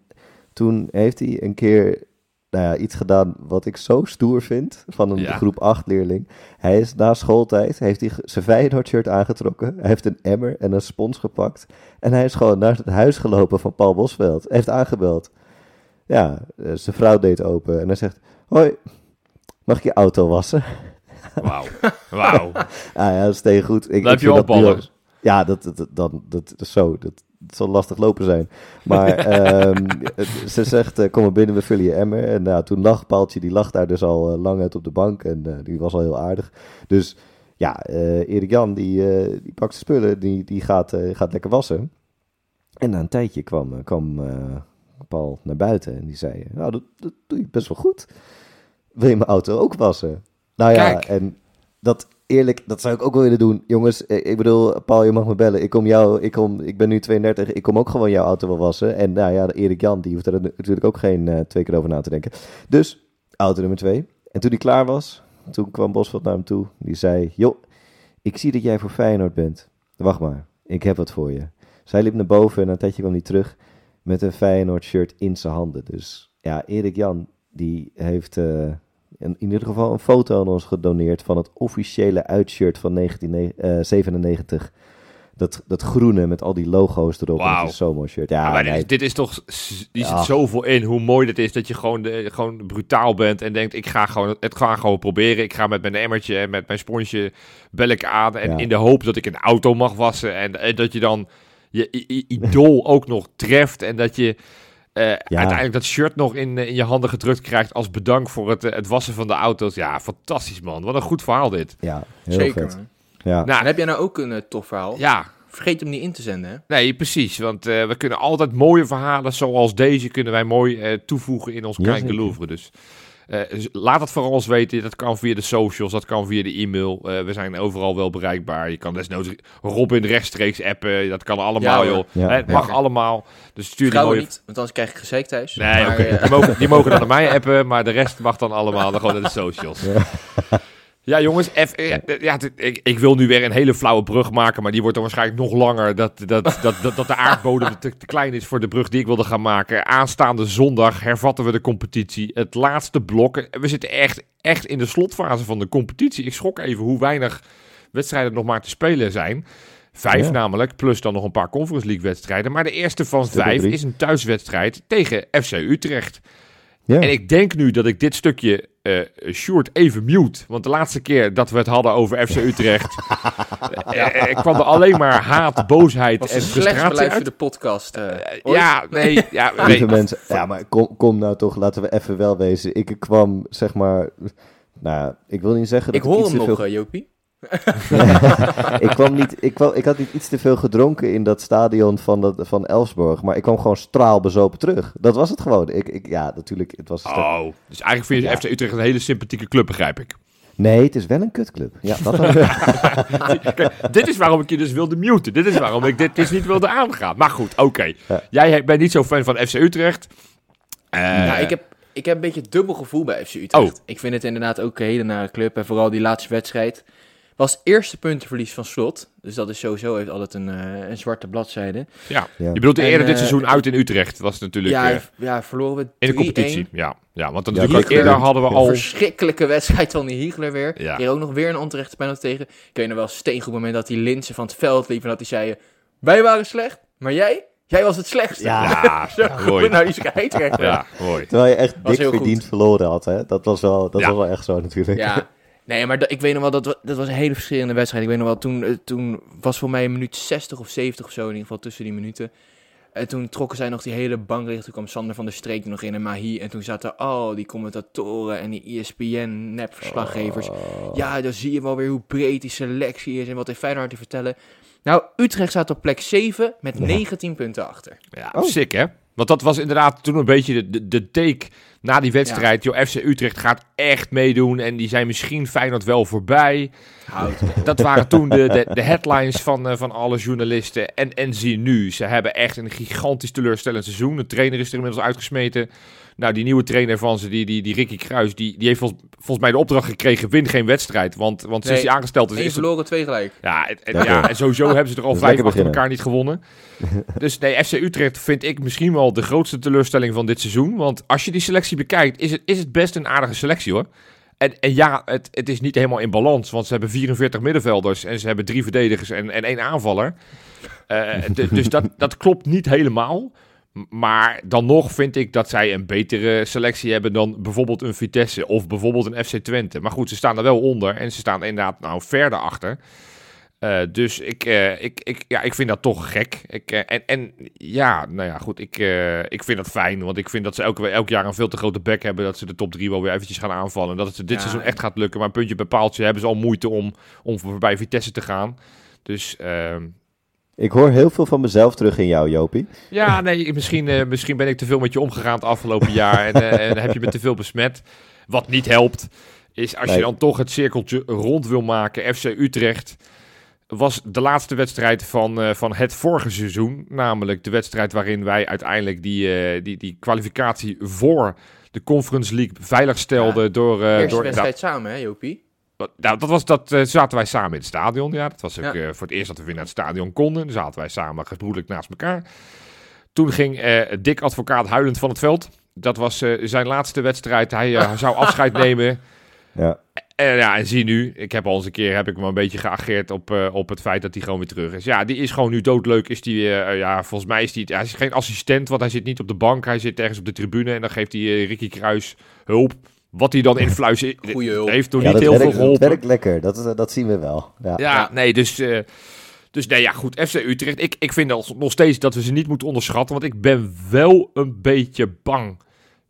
toen heeft hij een keer nou ja, iets gedaan wat ik zo stoer vind van een groep 8 leerling. Hij is na schooltijd, heeft hij zijn Feyenoord shirt aangetrokken. Hij heeft een emmer en een spons gepakt. En hij is gewoon naar het huis gelopen van Paul Bosveld. Hij heeft aangebeld. Ja, eh, zijn vrouw deed open en hij zegt... Hoi, mag ik je auto wassen? Wauw, wauw. ah, ja, dat is tegen goed. Ik, Blijf je opballen. Ja, dat, dat, dat, dat, is zo. Dat, zal lastig lopen zijn. Maar um, ze zegt, uh, kom maar binnen, we vullen je emmer. En nou, toen lag Paaltje, die lag daar dus al uh, lang uit op de bank. En uh, die was al heel aardig. Dus ja, Erik Jan, die, die pakt zijn spullen, die, die gaat, gaat lekker wassen. En na een tijdje kwam, kwam Paul naar buiten en die zei, nou, dat, dat doe je best wel goed. Wil je mijn auto ook wassen? Nou ja, Kijk. en dat eerlijk, dat zou ik ook wel willen doen. Jongens, eh, ik bedoel, Paul, je mag me bellen. Ik kom jou, ik, kom, ik ben nu 32, ik kom ook gewoon jouw auto wel wassen. En nou ja, Erik Jan, die hoeft er natuurlijk ook geen uh, twee keer over na te denken. Dus, auto nummer twee. En toen die klaar was, toen kwam Bosveld naar hem toe. Die zei, joh, ik zie dat jij voor Feyenoord bent. Wacht maar, ik heb wat voor je. Zij liep naar boven en een tijdje kwam hij terug met een Feyenoord shirt in zijn handen. Dus ja, Erik Jan, die heeft... Uh, in, in ieder geval een foto aan ons gedoneerd van het officiële uitshirt van 1997 dat, dat groene met al die logo's erop. Wow. Is zo'n mooi shirt. Ja, maar dit, dit, is toch, die zit zoveel in hoe mooi dit is dat je gewoon, de, gewoon brutaal bent en denkt ik ga gewoon, het ga gewoon proberen. Ik ga met mijn emmertje en met mijn sponsje bel ik aan en in de hoop dat ik een auto mag wassen en, en dat je dan je idool ook nog treft en dat je uh, uiteindelijk dat shirt nog in, in je handen gedrukt krijgt als bedank voor het, het wassen van de auto's. Ja, fantastisch man. Wat een goed verhaal dit. Ja, heel Zeker. Vet. Ja. Nou, en heb jij nou ook een uh, tof verhaal? Ja. Vergeet hem niet in te zenden, hè? Nee, precies. Want uh, we kunnen altijd mooie verhalen zoals deze kunnen wij mooi uh, toevoegen in ons ja, klein Louvre. Dus uh, laat het vooral ons weten. Dat kan via de socials, dat kan via de e-mail. we zijn overal wel bereikbaar. Je kan desnoods Robin rechtstreeks appen. Dat kan allemaal, joh. Ja, het mag allemaal. Dus stuur die mooie... niet, want anders krijg ik gezeik thuis. Nee, maar, die, mogen, die mogen dan naar mij appen, maar de rest mag dan allemaal dan gewoon naar de socials. Ja, jongens, F, ja, ik, ik, wil nu weer een hele flauwe brug maken, maar die wordt dan waarschijnlijk nog langer. Dat, dat, dat, dat, dat de aardbodem te, te, klein is voor de brug die ik wilde gaan maken. Aanstaande zondag hervatten we de competitie. Het laatste blok. We zitten echt, echt in de slotfase van de competitie. Ik schrok even hoe weinig wedstrijden nog maar te spelen zijn. Vijf namelijk, plus dan nog een paar Conference League wedstrijden. Maar de eerste van vijf is een thuiswedstrijd tegen FC Utrecht. Ja. En ik denk nu dat ik dit stukje uh, Sjoerd even mute. Want de laatste keer dat we het hadden over FC Utrecht... uh, uh, kwam er alleen maar haat, boosheid en frustratie uit. de podcast. ja, nee. Ja, nee. mensen, ja, maar kom, kom nou toch, laten we even wel wezen. Ik kwam, zeg maar... Nou, ik wil niet zeggen dat ik hoor hem nog, veel... Jopie. ik, kwam niet, ik, kwam, ik had niet iets te veel gedronken in dat stadion van, dat, van Elfsborg. Maar ik kwam gewoon straalbezopen terug. Dat was het gewoon. Ik, ik, ja, natuurlijk. Het was oh, dus eigenlijk vind je ja. FC Utrecht een hele sympathieke club, begrijp ik. Nee, het is wel een kutclub. Ja, dat Kijk, dit is waarom ik je dus wilde muten. Dit is waarom ik dit dus niet wilde aangaan. Maar goed, oké. Jij bent niet zo fan van FC Utrecht. Uh, nou, ik heb, ik heb een beetje dubbel gevoel bij FC Utrecht. Oh. Ik vind het inderdaad ook een hele nare club. En vooral die laatste wedstrijd. Was eerste puntenverlies van slot. Dus dat is sowieso heeft altijd een, uh, een zwarte bladzijde. Ja. je bedoelt eerder dit eh, seizoen uit in Utrecht. Was natuurlijk. Ja, uh, ja verloren we in de competitie. Ja, ja want dan ja, natuurlijk eerder hadden we al. Een verschrikkelijke wedstrijd van die Hiegler weer. Ja. Hier ook nog weer een onterechte penalty tegen. Ik weet nog wel steengoed moment dat die Linsen van het veld liep en dat hij zei: Wij waren slecht, maar jij, Jij was het slechtste. Ja, ja mooi. Nou, je Ja, mooi. Terwijl je echt dik verdiend verloren had, hè? Dat was wel, dat was wel echt zo natuurlijk. Ja, Nee, maar ik weet nog wel, dat, dat was een hele verschillende wedstrijd. Ik weet nog wel, toen, eh, toen was voor mij een minuut 60 of 70 of zo, in ieder geval tussen die minuten. En toen trokken zij nog die hele bank Toen kwam Sander van der Streek nog in en Mahi. En toen zaten al die commentatoren en die ESPN-nep-verslaggevers. Oh. Ja, dan zie je wel weer hoe breed die selectie is en wat heeft Feyenoord te vertellen. Nou, Utrecht staat op plek 7 met 19 punten achter. Ja, oh. sick hè? Want dat was inderdaad toen een beetje de, de, de take na die wedstrijd. Ja. FC Utrecht gaat echt meedoen en die zijn misschien Feyenoord wel voorbij. Dat waren toen de, de, de headlines van, uh, van alle journalisten. En, en zie nu, ze hebben echt een gigantisch teleurstellend seizoen. De trainer is er inmiddels uitgesmeten. Nou, die nieuwe trainer van ze, die, die, die Ricky Kruis, die, die heeft volgens, volgens mij de opdracht gekregen: win geen wedstrijd. Want, want sinds hij aangesteld is. Eén verloren, twee gelijk. Ja, en, ja, en sowieso hebben ze er al vijf achter elkaar niet gewonnen. dus nee, FC Utrecht vind ik misschien wel de grootste teleurstelling van dit seizoen. Want als je die selectie bekijkt, is het, is het best een aardige selectie hoor. En, en ja, het, het is niet helemaal in balans. Want ze hebben 44 middenvelders en ze hebben drie verdedigers en, en één aanvaller. Uh, dus dat, dat klopt niet helemaal. Maar dan nog vind ik dat zij een betere selectie hebben dan bijvoorbeeld een Vitesse of bijvoorbeeld een FC Twente. Maar goed, ze staan er wel onder en ze staan inderdaad nou verder achter. Uh, dus ik, uh, ik, ik, ja, ik vind dat toch gek. Ik, uh, en, en ja, nou ja, goed, ik, ik vind dat fijn. Want ik vind dat ze elk, elk jaar een veel te grote back hebben. Dat ze de top 3 wel weer eventjes gaan aanvallen. Dat het dit seizoen echt gaat lukken. Maar puntje bij paaltje hebben ze al moeite om, om voorbij Vitesse te gaan. Dus ehm, ik hoor heel veel van mezelf terug in jou, Jopie. Ja, nee, misschien, uh, misschien ben ik te veel met je omgegaan het afgelopen jaar en, uh, en heb je me te veel besmet. Wat niet helpt, is als je dan toch het cirkeltje rond wil maken, FC Utrecht was de laatste wedstrijd van, uh, van het vorige seizoen. Namelijk de wedstrijd waarin wij uiteindelijk die, die, die kwalificatie voor de Conference League veilig stelden. Ja, door, uh, eerste door, wedstrijd samen, hè, Jopie? Nou, dat was dat. Uh, zaten wij samen in het stadion. Ja, dat was ook uh, voor het eerst dat we weer naar het stadion konden. Dan zaten wij samen gebroedelijk naast elkaar. Toen ging uh, Dick Advocaat huilend van het veld. Dat was zijn laatste wedstrijd. Hij zou afscheid nemen. Ja. En, ja, en zie nu, ik heb al eens een keer heb ik me een beetje geageerd op, uh, op het feit dat hij gewoon weer terug is. Ja, die is gewoon nu doodleuk. Is die, uh, ja, volgens mij is hij, hij is geen assistent, want hij zit niet op de bank. Hij zit ergens op de tribune en dan geeft hij uh, Ricky Kruis hulp. Wat hij dan influistert, heeft toen niet heel veel geholpen. Dat werkt lekker, dat, dat zien we wel. Ja, ja nee, dus... Dus nee, ja, goed. FC Utrecht. Ik, ik vind nog steeds dat we ze niet moeten onderschatten. Want ik ben wel een beetje bang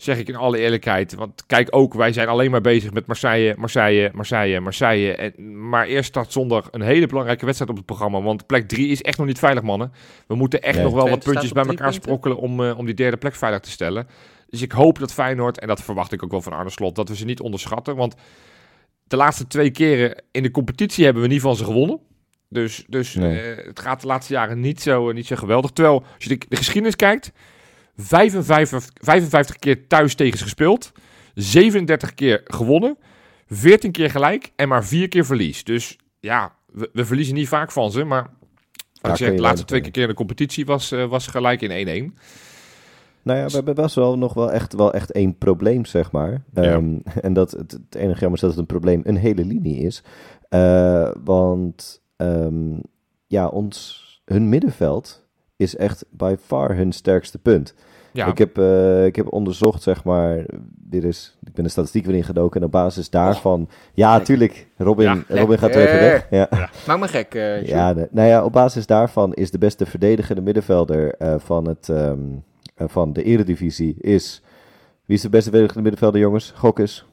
Zeg ik in alle eerlijkheid. Want kijk ook, wij zijn alleen maar bezig met Marseille, Marseille, Marseille, Marseille. En, maar eerst staat zondag een hele belangrijke wedstrijd op het programma. Want plek 3 is echt nog niet veilig, mannen. We moeten echt nog wel wat puntjes bij elkaar sprokkelen om, uh, om die derde plek veilig te stellen. Dus ik hoop dat Feyenoord, en dat verwacht ik ook wel van Arne Slot, dat we ze niet onderschatten. Want de laatste twee keren in de competitie hebben we niet van ze gewonnen. Dus, dus uh, het gaat de laatste jaren niet zo, niet zo geweldig. Terwijl, als je de, de geschiedenis kijkt, 55, 55 keer thuis tegen ze gespeeld. 37 keer gewonnen. 14 keer gelijk en maar 4 keer verlies. Dus ja, we, we verliezen niet vaak van ze. Maar ja, ik zeg, de laatste twee keer in de competitie was, uh, was gelijk in 1-1. Nou ja, we hebben best wel nog wel echt, wel echt één probleem, zeg maar. Ja. Um, en dat het, het enige jammer is dat het een probleem een hele linie is. Uh, want um, ja, ons, hun middenveld is echt by far hun sterkste punt. Ja. Ik, heb, uh, ik heb onderzocht, zeg maar, dit is, ik ben de statistiek weer ingedoken en op basis daarvan, oh. ja, tuurlijk, Robin, ja, Robin gaat even weg. Ja. ja. Maak me gek. Uh, ja, nou ja, op basis daarvan is de beste verdedigende middenvelder uh, van, het, um, van de eredivisie is, wie is de beste verdedigende middenvelder, jongens? Gok eens.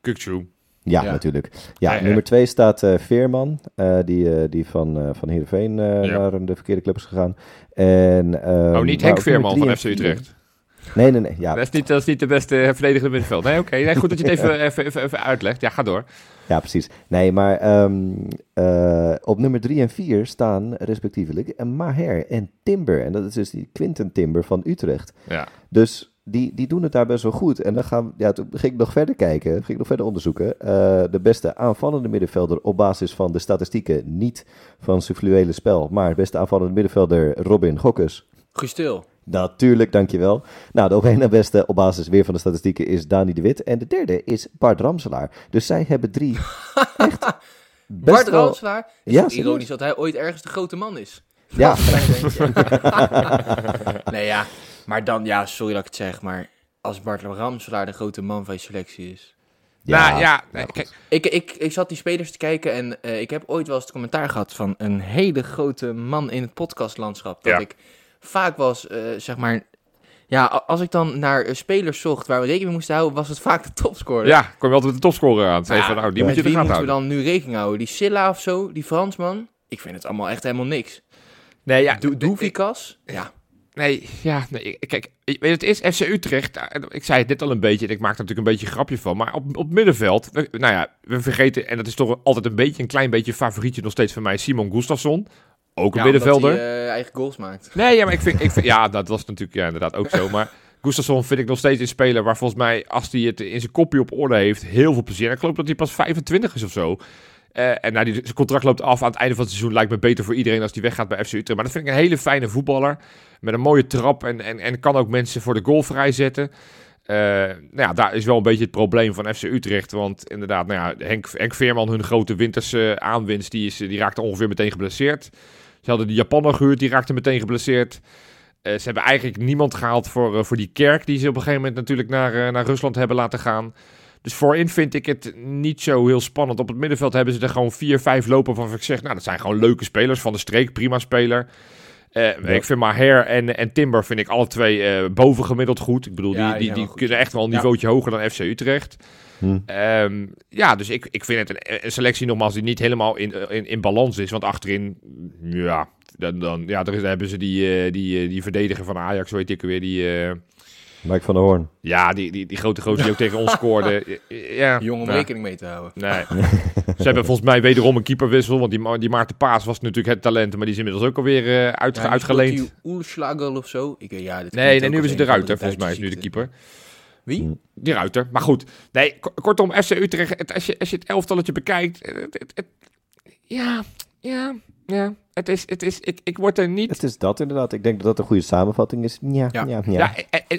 Kukchu. Ja, natuurlijk. Ja, nummer twee staat uh, Veerman, uh, die, uh, die van, uh, van Heerenveen naar de verkeerde club is gegaan. En, um, oh, niet Henk Veerman van FC Utrecht? Nee, nee, nee. Ja. Dat, is niet, dat is niet de beste verdedigende middenveld. Nee, oké. Okay. Nee, goed dat je het even, even, even, even, uitlegt. Ja, ga door. Ja, precies. Nee, maar um, op nummer drie en vier staan respectievelijk Maher en Timber. En dat is dus die Quinten Timber van Utrecht. Ja. Dus die, die doen het daar best wel goed. En dan gaan, ja, toen ging ik nog verder kijken, ging ik nog verder onderzoeken. Uh, de beste aanvallende middenvelder op basis van de statistieken, niet van zijn fluwele spel, maar beste aanvallende middenvelder Robin Gokkes. Gestil. Natuurlijk, dankjewel. Nou, de op één beste op basis weer van de statistieken is Dani de Wit. En de derde is Bart Ramselaar. Dus zij hebben drie echt Bart wel... Ramselaar? Is ja, ironisch dat hij ooit ergens de grote man is. Ja. nee, ja. Maar dan, ja, sorry dat ik het zeg, maar als Bart Ramselaar de grote man van je selectie is. Ja, nou, ja, kijk. Ik, ik, ik zat die spelers te kijken en uh, ik heb ooit wel eens het commentaar gehad van een hele grote man in het podcastlandschap. Dat ik vaak was, uh, zeg maar, ja, als ik dan naar spelers zocht waar we rekening mee moesten houden, was het vaak de topscorer. Ja, kwam je altijd met de topscorer aan. Ja, van, nou, die moet je wie moeten we dan nu rekening houden? Die Silla of zo, die Fransman? Ik vind het allemaal echt helemaal niks. Nee, ja. Doevikas? Ja. Nee, ja, nee, kijk, weet het is FC Utrecht. Ik zei het net al een beetje, en ik maak er natuurlijk een beetje een grapje van. Maar op, op middenveld, nou ja, we vergeten, en dat is toch altijd een beetje, een klein beetje favorietje nog steeds van mij, Simon Gustafsson. Ook een middenvelder. Die uh, eigen goals maakt. Nee, ja, maar ik vind, ik vind ja, dat was natuurlijk ja, inderdaad ook zo. Maar Gustafsson vind ik nog steeds een speler waar volgens mij, als hij het in zijn kopje op orde heeft, heel veel plezier. En ik geloof dat hij pas 25 is of zo. Uh, en nou, die, zijn contract loopt af aan het einde van het seizoen. Lijkt me beter voor iedereen als die weggaat bij FC Utrecht. Maar dat vind ik een hele fijne voetballer. Met een mooie trap en, en, en kan ook mensen voor de goal vrijzetten. Uh, nou ja, daar is wel een beetje het probleem van FC Utrecht. Want inderdaad, nou ja, Henk, Henk Veerman, hun grote winterse aanwinst, die, is, die raakte ongeveer meteen geblesseerd. Ze hadden de Japaner gehuurd, die raakte meteen geblesseerd. Uh, ze hebben eigenlijk niemand gehaald voor, voor die kerk die ze op een gegeven moment natuurlijk naar, naar Rusland hebben laten gaan. Dus voorin vind ik het niet zo heel spannend. Op het middenveld hebben ze er gewoon vier, vijf lopen van. Ik zeg, nou, dat zijn gewoon leuke spelers van de streek. Prima speler. Uh, Ik vind Maher en, en Timber vind ik alle twee uh, bovengemiddeld goed. Ik bedoel, die, die, die kunnen echt wel een niveautje hoger dan FC Utrecht. Hm. Um, ja, dus ik, ik vind het een, een, selectie nogmaals die niet helemaal in, in, in balans is. Want achterin, ja, dan, dan, ja, daar, is, hebben ze die, uh, die, die verdediger van Ajax, weet ik weer, die... Mike van der Hoorn. Ja, die, die, die grote gozer die ook tegen ons scoorde. Ja, Jong om rekening mee te houden. Nee. Ze hebben volgens mij wederom een keeperwissel. Want die, die Maarten Paas was natuurlijk het talent. Maar die is inmiddels ook alweer uh, uit, ja, uitgeleend. Die Oerslagel of zo? Ik, ja, dit nee, nee nu is het de Ruiter. Volgens mij is nu de keeper. Wie? Mm. Die Ruiter. Maar goed. Nee, kortom, FC Utrecht. Het, als, je, als je het elftalletje bekijkt. Het, het, ja, ja, ja. Het is, het is, ik, ik word er niet... Het is dat inderdaad. Ik denk dat dat een goede samenvatting is. Ja, ja, ja.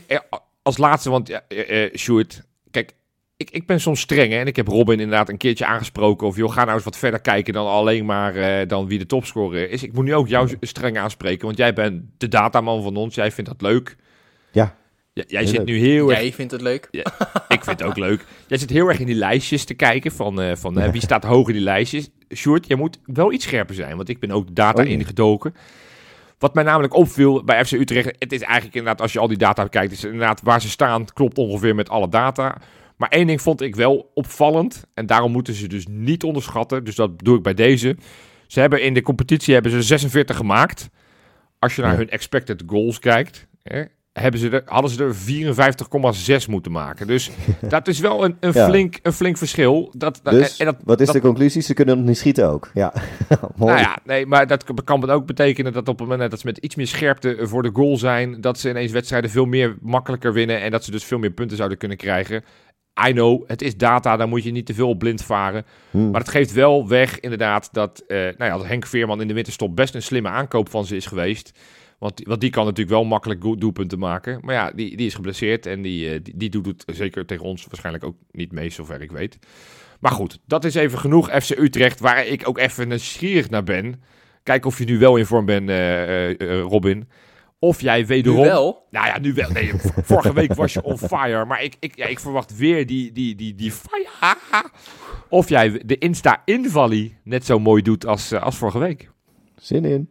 ja. als laatste, want ja, uh, Sjoerd, kijk, ik, ik ben soms streng hè, en ik heb Robin inderdaad een keertje aangesproken. Of joh, ga nou eens wat verder kijken dan alleen maar uh, dan wie de topscorer is. Ik moet nu ook jou streng aanspreken, want jij bent de dataman van ons. Jij vindt dat leuk. Jij zit nu heel erg... Jij vindt het leuk? Ja, ik vind het ook leuk. Jij zit heel erg in die lijstjes te kijken van, uh, van uh, wie staat hoog in die lijstjes. Sjoerd, jij moet wel iets scherper zijn, want ik ben ook data oh, ingedoken. Wat mij namelijk opviel bij FC Utrecht, het is eigenlijk inderdaad, als je al die data bekijkt, is inderdaad waar ze staan, klopt ongeveer met alle data. Maar één ding vond ik wel opvallend. En daarom moeten ze dus niet onderschatten. Dus dat doe ik bij deze. Ze hebben in de competitie hebben ze 46 gemaakt. Als je naar hun expected goals kijkt, hè, hebben ze er, hadden ze er 54,6 moeten maken. Dus dat is wel een, een, flink, een flink verschil. Dat, dus, en dat, wat is de conclusie? Ze kunnen nog niet schieten ook. Ja, Nou ja, nee, maar dat kan ook betekenen dat op het moment dat ze met iets meer scherpte voor de goal zijn, dat ze ineens wedstrijden veel meer makkelijker winnen en dat ze dus veel meer punten zouden kunnen krijgen. I know, het is data, daar moet je niet te veel op blind varen. Hmm. Maar het geeft wel weg, inderdaad, dat, uh, nou ja, dat Henk Veerman in de winterstop best een slimme aankoop van ze is geweest. Want, want die kan natuurlijk wel makkelijk doelpunten maken. Maar ja, die, die is geblesseerd en die, uh, die, die, doet het zeker tegen ons waarschijnlijk ook niet mee, zover ik weet. Maar goed, dat is even genoeg FC Utrecht, waar ik ook even nieuwsgierig naar ben. Kijk of je nu wel in vorm bent, uh, Robin. Of jij wederom... Nu wel? Nou ja, nu wel. Nee, vorige week was je on fire. Maar ik, ik, ja, ik verwacht weer die, die, die, die fire. Of jij de Insta-invallie net zo mooi doet als, uh, als vorige week. Zin in.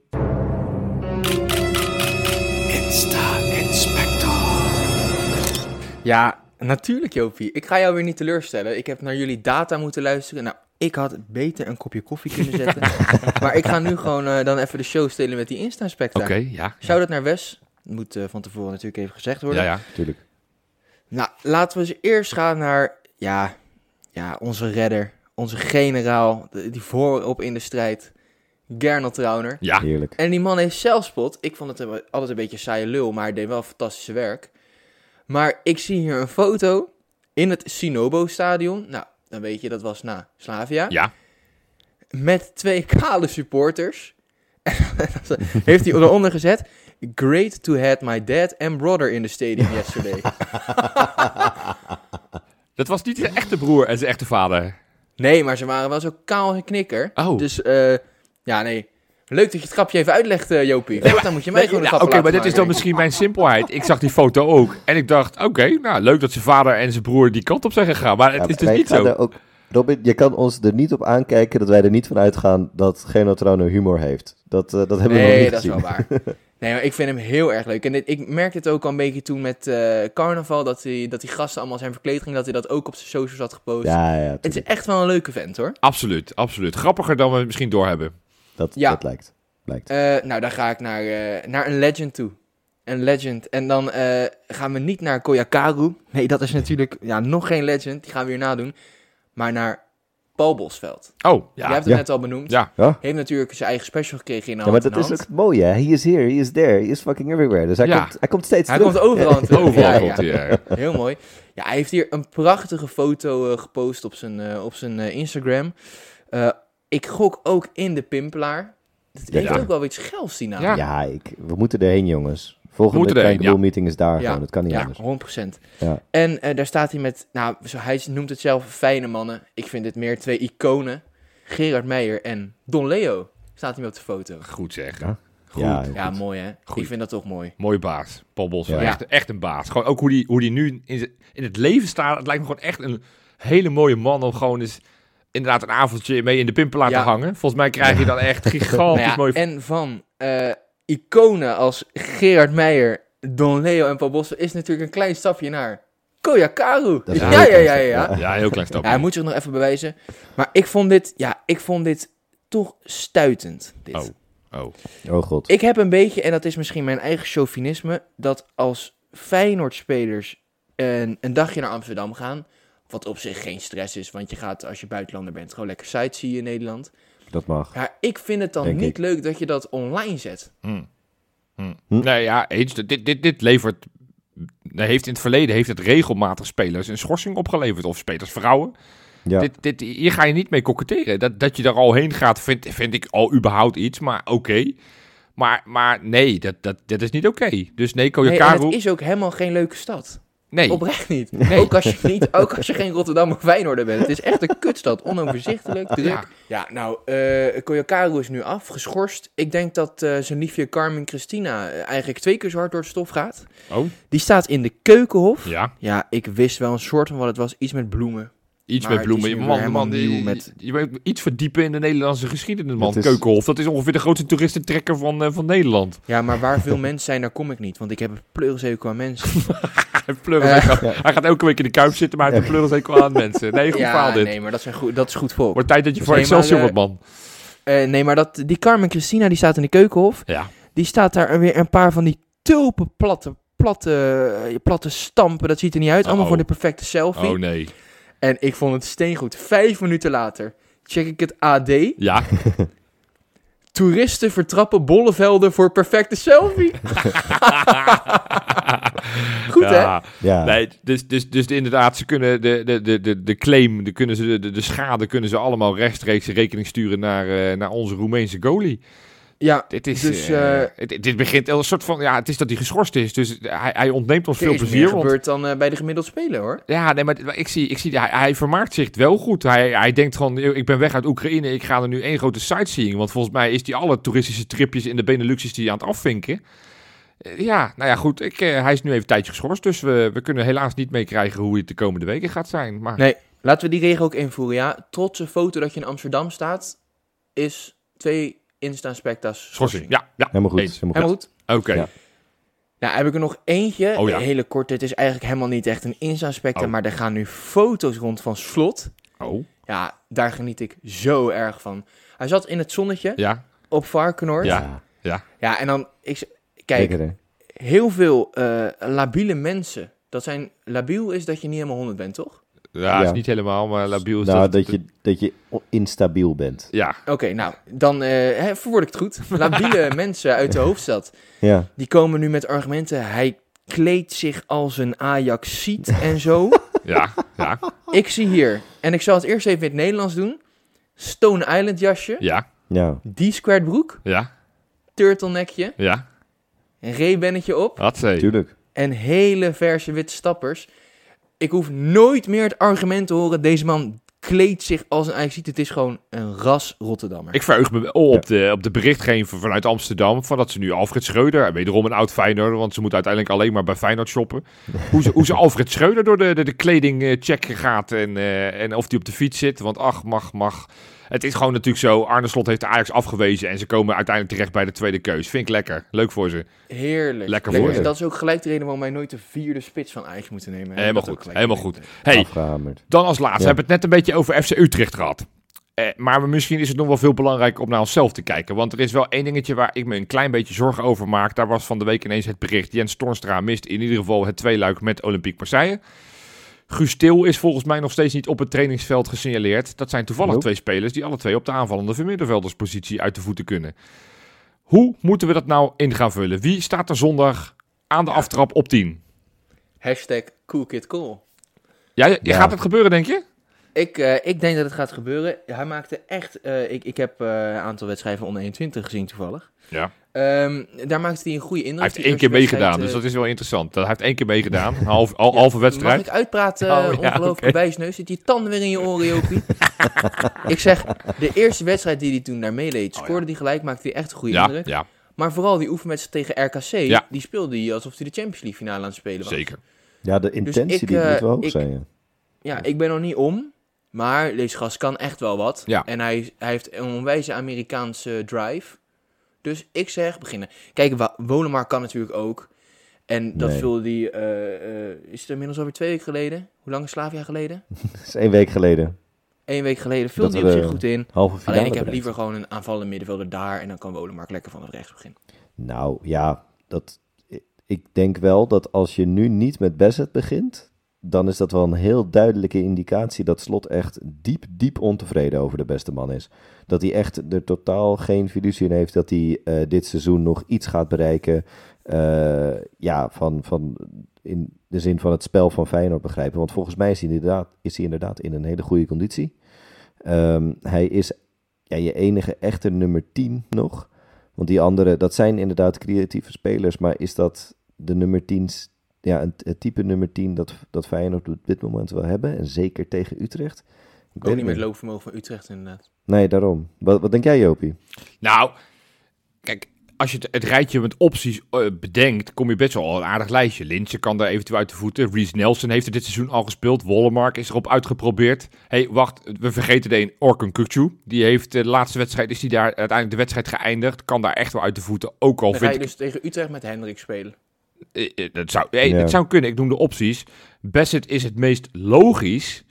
Insta-inspector. Ja, natuurlijk Jopie. Ik ga jou weer niet teleurstellen. Ik heb naar jullie data moeten luisteren. Nou, ik had beter een kopje koffie kunnen zetten. maar ik ga nu gewoon uh, dan even de show stelen met die Insta-specta. Oké, okay, ja. Shout-out naar Wes. Dat moet uh, van tevoren natuurlijk even gezegd worden. Ja, ja, tuurlijk. Nou, laten we eens eerst gaan naar, ja, ja onze redder. Onze generaal, die voorop in de strijd. Gernot Trauner. Ja. Heerlijk. En die man heeft zelfspot. Ik vond het altijd een beetje saaie lul, maar hij deed wel fantastische werk. Maar ik zie hier een foto in het Sinobo-stadion. Nou, dan weet je, dat was na Slavia. Ja. Met twee kale supporters. heeft hij eronder gezet. Great to have my dad and brother in the stadium yesterday. dat was niet zijn echte broer en zijn echte vader. Nee, maar ze waren wel zo kaal en knikker. Oh. Dus uh, ja, nee. Leuk dat je het grapje even uitlegt, uh, Jopie. Nee, dan moet je mij nee, gewoon een Oké, maar dit is dan misschien mijn simpelheid. Ik zag die foto ook. En ik dacht, oké, nou leuk dat zijn vader en zijn broer die kant op zijn gegaan. Maar het is dus niet zo. Ook, Robin, je kan ons er niet op aankijken dat wij er niet van uitgaan dat Genotrono humor heeft. Dat, uh, dat hebben we nog niet gezien. Nee, dat is wel waar. Nee, maar ik vind hem heel erg leuk. En dit, ik merkte het ook al een beetje toen met uh, carnaval, dat, hij, dat die gasten allemaal zijn verkleding, dat hij dat ook op zijn socials had gepost. Ja, ja, het is echt wel een leuke vent hoor. Absoluut, absoluut. Grappiger dan we misschien doorhebben. Dat, ja. dat lijkt. lijkt. Uh, nou, dan ga ik naar, uh, naar een legend toe. Een legend. En dan gaan we niet naar Koyakaru. Nee, dat is natuurlijk ja, nog geen legend. Die gaan we hier nadoen. Maar naar Paul Bosveld. Oh, ja. Je hebt het net al benoemd. Ja. heeft natuurlijk zijn eigen special gekregen in Ja, maar dat is ook het mooie. He is here, he is there, he is fucking everywhere. Dus hij, komt, hij komt steeds Hij terug. komt overal Overal komt hij, Heel mooi. Ja, hij heeft hier een prachtige foto uh, gepost op zijn, uh, op zijn uh, Instagram. Ik gok ook in de Pimpelaar. Het heeft ook wel iets gels, die naam. Ja, ja ik, we moeten erheen, jongens. Volgende kleine ja. meeting is daar ja. gewoon. Het kan niet ja, anders. 100%. Ja. En uh, daar staat hij met, nou, hij noemt het zelf fijne mannen. Ik vind het meer twee iconen. Gerard Meijer en Don Leo staat hij op de foto. Goed zeg. Ja, goed. ja, ja mooi hè. Goed. Ik vind dat toch mooi. Mooi baas. Paul Bos. Echt, echt een baas. Gewoon ook hoe die, hoe die nu in, in het leven staat. Het lijkt me gewoon echt een hele mooie man om gewoon eens inderdaad een avondje mee in de pimpelaar te hangen. Volgens mij krijg je dan echt gigantisch nou mooi... En van... Uh, iconen als Gerard Meijer, Don Leo en Paul Bossen is natuurlijk een klein stapje naar Koyakaru. Ja, ja, ja, ja, ja. Ja, heel klein stapje. Ja, hij moet zich nog even bewijzen. Maar ik vond dit, ja, ik vond dit toch stuitend. Dit. Oh. Oh. oh god. Ik heb een beetje, en dat is misschien mijn eigen chauvinisme, dat als Feyenoord-spelers een, een dagje naar Amsterdam gaan, wat op zich geen stress is, want je gaat als je buitenlander bent gewoon lekker sightseeën in Nederland. Dat mag. Ja, ik vind het dan niet leuk dat je dat online zet. Hmm. Hmm. Hm. Nee, ja, eens. Dit, dit, dit levert... Heeft in het verleden heeft het regelmatig spelers een schorsing opgeleverd. Of spelers vrouwen. Ja. Dit, dit, hier ga je niet mee koketteren. Dat, dat je er al heen gaat, vind, vind ik al überhaupt iets. Maar oké. Maar, maar nee, dat, dat, dat is niet oké. Dus nee, Koyakaru... Nee, het is ook helemaal geen leuke stad. Nee. Oprecht niet. Nee. Ook, als je niet ook als je geen Rotterdam of Feyenoorder bent. Het is echt een kutstad. Onoverzichtelijk, druk. Ja, ja nou, uh, Koyakaru is nu af, geschorst. Ik denk dat uh, zijn liefje Carmen Christina eigenlijk twee keer zo hard door het stof gaat. Oh. Die staat in de keukenhof. Ja. Ja, ik wist wel een soort van wat het was. Iets met bloemen. Iets met bloemen. Man, man, die, met... je weet iets verdiepen in de Nederlandse geschiedenis, man. Is... Keukenhof, dat is ongeveer de grootste toeristentrekker van, uh, van Nederland. Ja, maar waar veel mensen zijn, daar kom ik niet. Want ik heb een pleurishekel aan mensen. uh, Hij gaat elke week in de kuip zitten, maar hij heeft een aan mensen. Nee, goed ja, dit. nee, maar dat, zijn goed, dat is goed volk. Wordt tijd dat je dus voor Excelsior wordt, man. Uh, nee, maar dat, die Carmen Christina, die staat in de keukenhof. Ja. Die staat daar weer een paar van die tulpen platte, platte, platte stampen. Dat ziet er niet uit. Allemaal voor de perfecte selfie. Oh nee. En ik vond het steengoed. Vijf minuten later check ik het AD. Ja. Toeristen vertrappen bollevelden voor perfecte selfie. Goed, hè? Ja. Nee, dus, dus, dus inderdaad, ze kunnen de, de, de, de, claim, de, kunnen ze, de, de schade kunnen ze allemaal rechtstreeks rekening sturen naar, uh, naar onze Roemeense goalie. Ja, dit is, dus, uh, dit, begint een soort van, ja, het is dat hij geschorst is, dus hij, hij ontneemt ons veel plezier. Dat gebeurt dan uh, bij de gemiddeld speler, hoor. Ja, nee, maar ik zie, ik zie hij, hij vermaakt zich wel goed. Hij, hij denkt gewoon, ik ben weg uit Oekraïne, ik ga er nu één grote sightseeing, want volgens mij is hij alle toeristische tripjes in de Beneluxes die aan het afvinken. Ja, nou ja, goed. Ik, hij is nu even een tijdje geschorst, dus we, we kunnen helaas niet meekrijgen hoe het de komende weken gaat zijn. Maar... Nee, laten we die regel ook invoeren, ja. Trotse foto dat je in Amsterdam staat, is twee Insta Spectas schorsing. Ja, ja. Helemaal goed. Helemaal goed. Oké. Ja. Nou, heb ik er nog eentje. Oh, ja. Hele korte. Het is eigenlijk helemaal niet echt een Insta Specta, oh. maar er gaan nu foto's rond van Slot. Oh. Ja, daar geniet ik zo erg van. Hij zat in het zonnetje. Ja. Op Varkenoord. Ja. Ja. Ja, en dan... Ik, kijk, heel veel uh, labiele mensen. Dat zijn... Labiel is dat je niet helemaal 100 bent, toch? Ja, is niet helemaal, maar labiel is nou, dat... dat je, dat je instabiel bent. Ja. Oké, nou, dan uh, verwoord ik het goed. Labiele mensen uit de hoofdstad, ja. die komen nu met argumenten. Hij kleedt zich als een Ajaxiet en zo. Ja, ja. Ik zie hier, en ik zal het eerst even in het Nederlands doen. Stone Island jasje. Ja. ja. D-squared broek. Ja. Turtlenekje. Ja. Een reebennetje op. Had ze. Tuurlijk. En hele verse witte stappers ik hoef nooit meer het argument te horen, deze man kleedt zich als een Ajaxiet. Het is gewoon een ras Rotterdammer. Ik verheug me op, de, op de berichtgeving vanuit Amsterdam. Van dat ze nu Alfred Schreuder, wederom een oud Feyenoord, want ze moet uiteindelijk alleen maar bij Feyenoord shoppen. hoe, ze, hoe ze Alfred Schreuder door de, de, de kleding checken gaat en, uh, en of die op de fiets zit. Want ach, mag, mag. Het is gewoon natuurlijk zo. Arne Slot heeft de Ajax afgewezen. En ze komen uiteindelijk terecht bij de tweede keus. Vind ik lekker. Leuk voor ze. Heerlijk. Lekker voor ze. Dat is ook gelijk de reden waarom wij nooit de vierde spits van Ajax moeten nemen. Helemaal goed. Helemaal goed. Hey, dan als laatste. Hebben we het net een beetje over FC Utrecht gehad. Eh, maar misschien is het nog wel veel belangrijker om naar onszelf te kijken. Want er is wel één dingetje waar ik me een klein beetje zorgen over maak. Daar was van de week ineens het bericht. Jens Tornstra mist in ieder geval het tweeluik met Olympique Marseille. Guus is volgens mij nog steeds niet op het trainingsveld gesignaleerd. Dat zijn toevallig twee spelers die alle twee op de aanvallende vermiddenvelderspositie uit de voeten kunnen. Hoe moeten we dat nou in gaan vullen? Wie staat er zondag aan de aftrap op 10? Hashtag cool. Ja, je, gaat het gebeuren, denk je? Ik, uh, ik denk dat het gaat gebeuren. Hij maakte echt... Uh, ik, ik heb uh, een aantal wedstrijden onder 21 gezien toevallig. Ja. Um, daar maakte hij een goede indruk. Hij heeft één keer meegedaan, dus dat is wel interessant. Hij heeft één keer meegedaan, een half, al, ja, halve wedstrijd. Mag ik uitpraten, oh, ongelooflijk okay. wijsneus? Zit je tanden weer in je oren, Jopie? ik zeg, de eerste wedstrijd die hij toen daar meeleed, scoorde oh, hij gelijk, maakte hij echt een goede indruk. Ja. Maar vooral die oefenwedstrijd tegen RKC, die speelde hij alsof hij de Champions League finale aan het spelen was. Zeker. Ja, de dus intentie dus ik, die moet wel hoog zijn. Ja, ik ben nog niet om, maar deze gast kan echt wel wat. Ja. En hij, hij heeft een onwijze Amerikaanse drive. Dus ik zeg beginnen. Kijk, Wolemar kan natuurlijk ook. En dat nee. vulde die, uh, uh, is het inmiddels over twee weken geleden? Hoe lang is Slavia geleden? dat is één week geleden. Eén week geleden vulde die op zich goed in. Alleen ik heb liever gewoon een aanvallende middenvelder daar en dan kan Wolemar lekker van het rechts beginnen. Nou ja, dat, ik denk wel dat als je nu niet met Besset begint, dan is dat wel een heel duidelijke indicatie dat Slot echt diep, diep ontevreden over de beste man is. Dat hij echt er totaal geen fiducie in heeft dat hij uh, dit seizoen nog iets gaat bereiken. Uh, ja, van, van in de zin van het spel van Feyenoord begrijpen. Want volgens mij is hij inderdaad, is hij inderdaad in een hele goede conditie. Um, hij is ja, je enige echte nummer 10 nog. Want die andere, dat zijn inderdaad creatieve spelers. Maar is dat de nummer 10 ja, een, type nummer 10 dat, dat Feyenoord op dit moment wil hebben. En zeker tegen Utrecht. Ik ook niet met loopvermogen van Utrecht inderdaad. Nee, daarom. Wat, wat denk jij, Jopie? Nou, kijk, als je het, rijtje met opties eh, bedenkt, kom je best wel al een aardig lijstje. Lintje kan daar eventueel uit de voeten. Reese Nelson heeft er dit seizoen al gespeeld. Wollemark is erop uitgeprobeerd. hey, wacht, we vergeten de een. Orkun Kukcu. Die heeft de laatste wedstrijd, is die daar uiteindelijk de wedstrijd geëindigd. Kan daar echt wel uit de voeten. Ook al Dan vind ga je dus tegen Utrecht met Hendrik spelen. Eh, eh, dat zou, hey, dat zou kunnen. Ik noem de opties. Bassett is het meest logisch.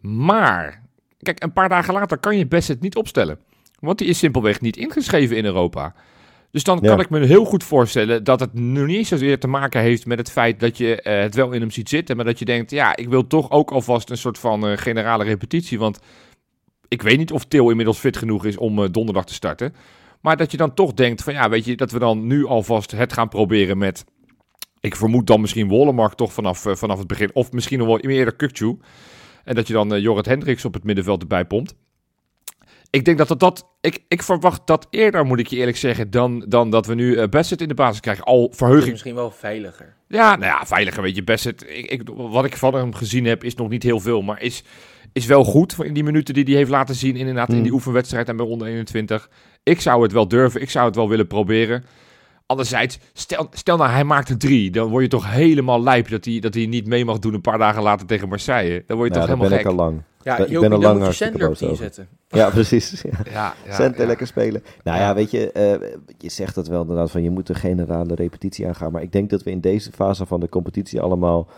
Maar, kijk, een paar dagen later kan je Bassett niet opstellen. Want die is simpelweg niet ingeschreven in Europa. Dus dan kan ik me heel goed voorstellen dat het nu niet zozeer te maken heeft met het feit dat je uh, het wel in hem ziet zitten, maar dat je denkt, ja, ik wil toch ook alvast een soort van uh, generale repetitie, want ik weet niet of Til inmiddels fit genoeg is om uh, donderdag te starten. Maar dat je dan toch denkt van, ja, weet je, dat we dan nu alvast het gaan proberen met, ik vermoed dan misschien Wollemark toch vanaf, vanaf het begin, of misschien nog wel eerder Kukcu. En dat je dan Jorrit Hendricks op het middenveld erbij pompt. Ik denk dat dat, dat ik, ik verwacht dat eerder, moet ik je eerlijk zeggen, dan, dan dat we nu uh, Bassett in de basis krijgen. Al verheuging. Misschien wel veiliger. Ja, nou ja, veiliger, weet je. Bassett, ik, ik, wat ik van hem gezien heb, is nog niet heel veel, maar is, is wel goed in die minuten die hij heeft laten zien, inderdaad, in die hmm. oefenwedstrijd en bij ronde 21. Ik zou het wel durven, ik zou het wel willen proberen. Anderzijds, stel, stel nou hij maakt er drie, dan word je toch helemaal lijp dat hij, dat hij niet mee mag doen een paar dagen later tegen Marseille. Dan word je toch helemaal ben gek. Ik al lang. Ja, ik ben al lang hartstikke boos. Ja, precies. Ja. ja, lekker spelen. Nou ja, weet je, uh, je zegt dat wel inderdaad van je moet een generale repetitie aangaan. Maar ik denk dat we in deze fase van de competitie allemaal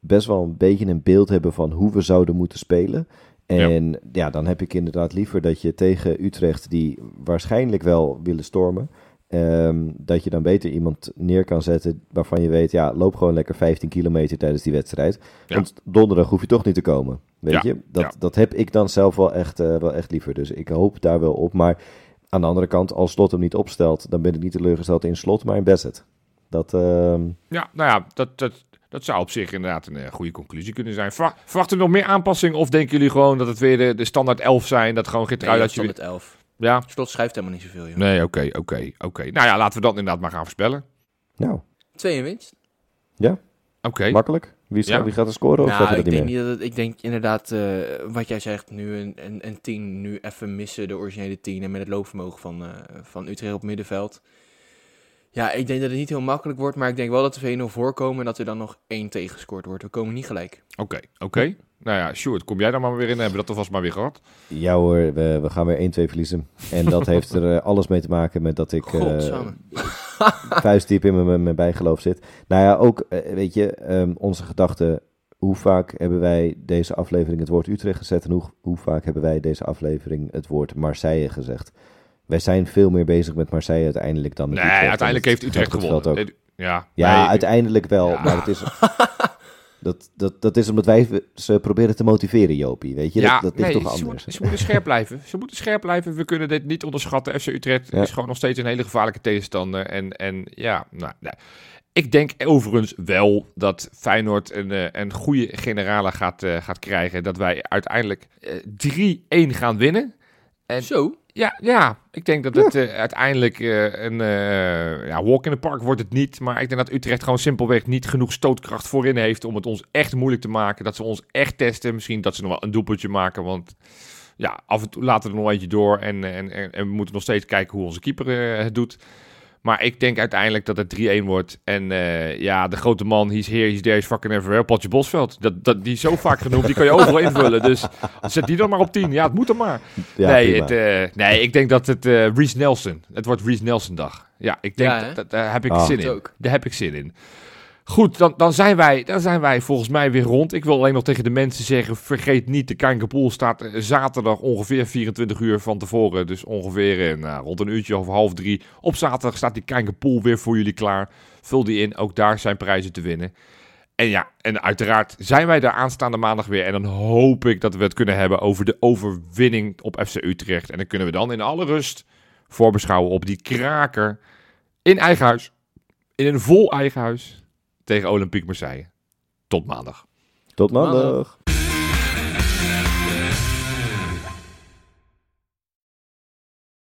best wel een beetje een beeld hebben van hoe we zouden moeten spelen. En ja, dan heb ik inderdaad liever dat je tegen Utrecht, die waarschijnlijk wel willen stormen, Ehm, dat je dan beter iemand neer kan zetten waarvan je weet, ja, loop gewoon lekker 15 kilometer tijdens die wedstrijd. Want donderdag hoef je toch niet te komen. Weet je, dat, dat heb ik dan zelf wel echt, uh, wel echt liever. Dus ik hoop daar wel op. Maar aan de andere kant, als Slot hem niet opstelt, dan ben ik niet teleurgesteld in Slot, maar in Bassett. Dat, uh... Ja, nou ja, dat, dat, dat zou op zich inderdaad een uh, goede conclusie kunnen zijn. Verwachten we nog meer aanpassingen of denken jullie gewoon dat het weer de, de standaard 11 zijn? Dat gewoon geen trui nee, dat je... standaard 11. Ja. Slot schrijft helemaal niet zoveel. Joh. Nee, oké, oké, oké. Nou ja, laten we dat inderdaad maar gaan voorspellen. Nou. Twee in winst. Ja. Oké. Makkelijk. Wie, ja. wie gaat er scoren? Of nou, ik, denk niet dat het, ik denk inderdaad, uh, wat jij zegt, nu een, een, een tien, nu even missen de originele tien en met het loopvermogen van, uh, van Utrecht op middenveld. Ja, ik denk dat het niet heel makkelijk wordt, maar ik denk wel dat er 1-0 voorkomen en dat er dan nog één tegengescoord wordt. We komen niet gelijk. Oké, oké. Nou ja, Sjoerd, kom jij daar maar weer in? Hebben we dat alvast maar weer gehad? Ja hoor, we, we gaan weer 1-2 verliezen. En dat heeft er uh, alles mee te maken met dat ik uh, vuistdiep in mijn, mijn bijgeloof zit. Nou ja, ook, uh, weet je, um, onze gedachten. Hoe vaak hebben wij deze aflevering het woord Utrecht gezet en hoe, hoe vaak hebben wij deze aflevering het woord Marseille gezegd? Wij zijn veel meer bezig met Marseille uiteindelijk dan met nee, Utrecht. uiteindelijk heeft Utrecht gewonnen. Ja, ja nee, uiteindelijk wel, ja. maar het is... Dat, dat, dat is omdat wij ze proberen te motiveren, Jopie. Weet je, ja, dat, dat ligt toch anders. Ze, ze, moeten scherp blijven. Ze moeten scherp blijven. We kunnen dit niet onderschatten. FC Utrecht is gewoon nog steeds een hele gevaarlijke tegenstander. En, en ja, nou, nou. Ik denk overigens wel dat Feyenoord een, eh, een goede generale gaat, uh, gaat krijgen. Dat wij uiteindelijk uh, eh, 3-1 gaan winnen. En Zo? Ja, ja, ik denk dat het uh, uiteindelijk uh, een uh, ja, walk in the park wordt het niet. Maar ik denk dat Utrecht gewoon simpelweg niet genoeg stootkracht voorin heeft om het ons echt moeilijk te maken. Dat ze ons echt testen. Misschien dat ze nog wel een doelpuntje maken. Want ja, af en toe laten we er nog eentje door. En, en, en, en we moeten nog steeds kijken hoe onze keeper het doet. Maar ik denk uiteindelijk dat het 3-1 wordt. En uh, ja, de grote man, he's here, he's there, he's fucking everywhere. Potje Bosveld. Dat, dat, die is zo vaak genoemd, die kan je overal invullen. Dus zet die dan maar op 10. Ja, het moet er maar. Ja, nee, het, uh, nee, ik denk dat het uh, Reese Nelson. Het wordt Reese Nelson dag. Ja, ik denk, ja, dat, daar heb ik oh. zin in. Ook. Daar heb ik zin in. Goed, dan, dan, zijn wij, dan zijn wij volgens mij weer rond. Ik wil alleen nog tegen de mensen zeggen: vergeet niet, de Kankerpool staat zaterdag ongeveer 24 uur van tevoren. Dus ongeveer nou, rond een uurtje of half drie. Op zaterdag staat die Kankerpool weer voor jullie klaar. Vul die in, ook daar zijn prijzen te winnen. En ja, en uiteraard zijn wij daar aanstaande maandag weer. En dan hoop ik dat we het kunnen hebben over de overwinning op FC Utrecht. En dan kunnen we dan in alle rust voorbeschouwen op die kraker in eigen huis. In een vol eigen huis tegen Olympique Marseille. Tot maandag. Tot maandag.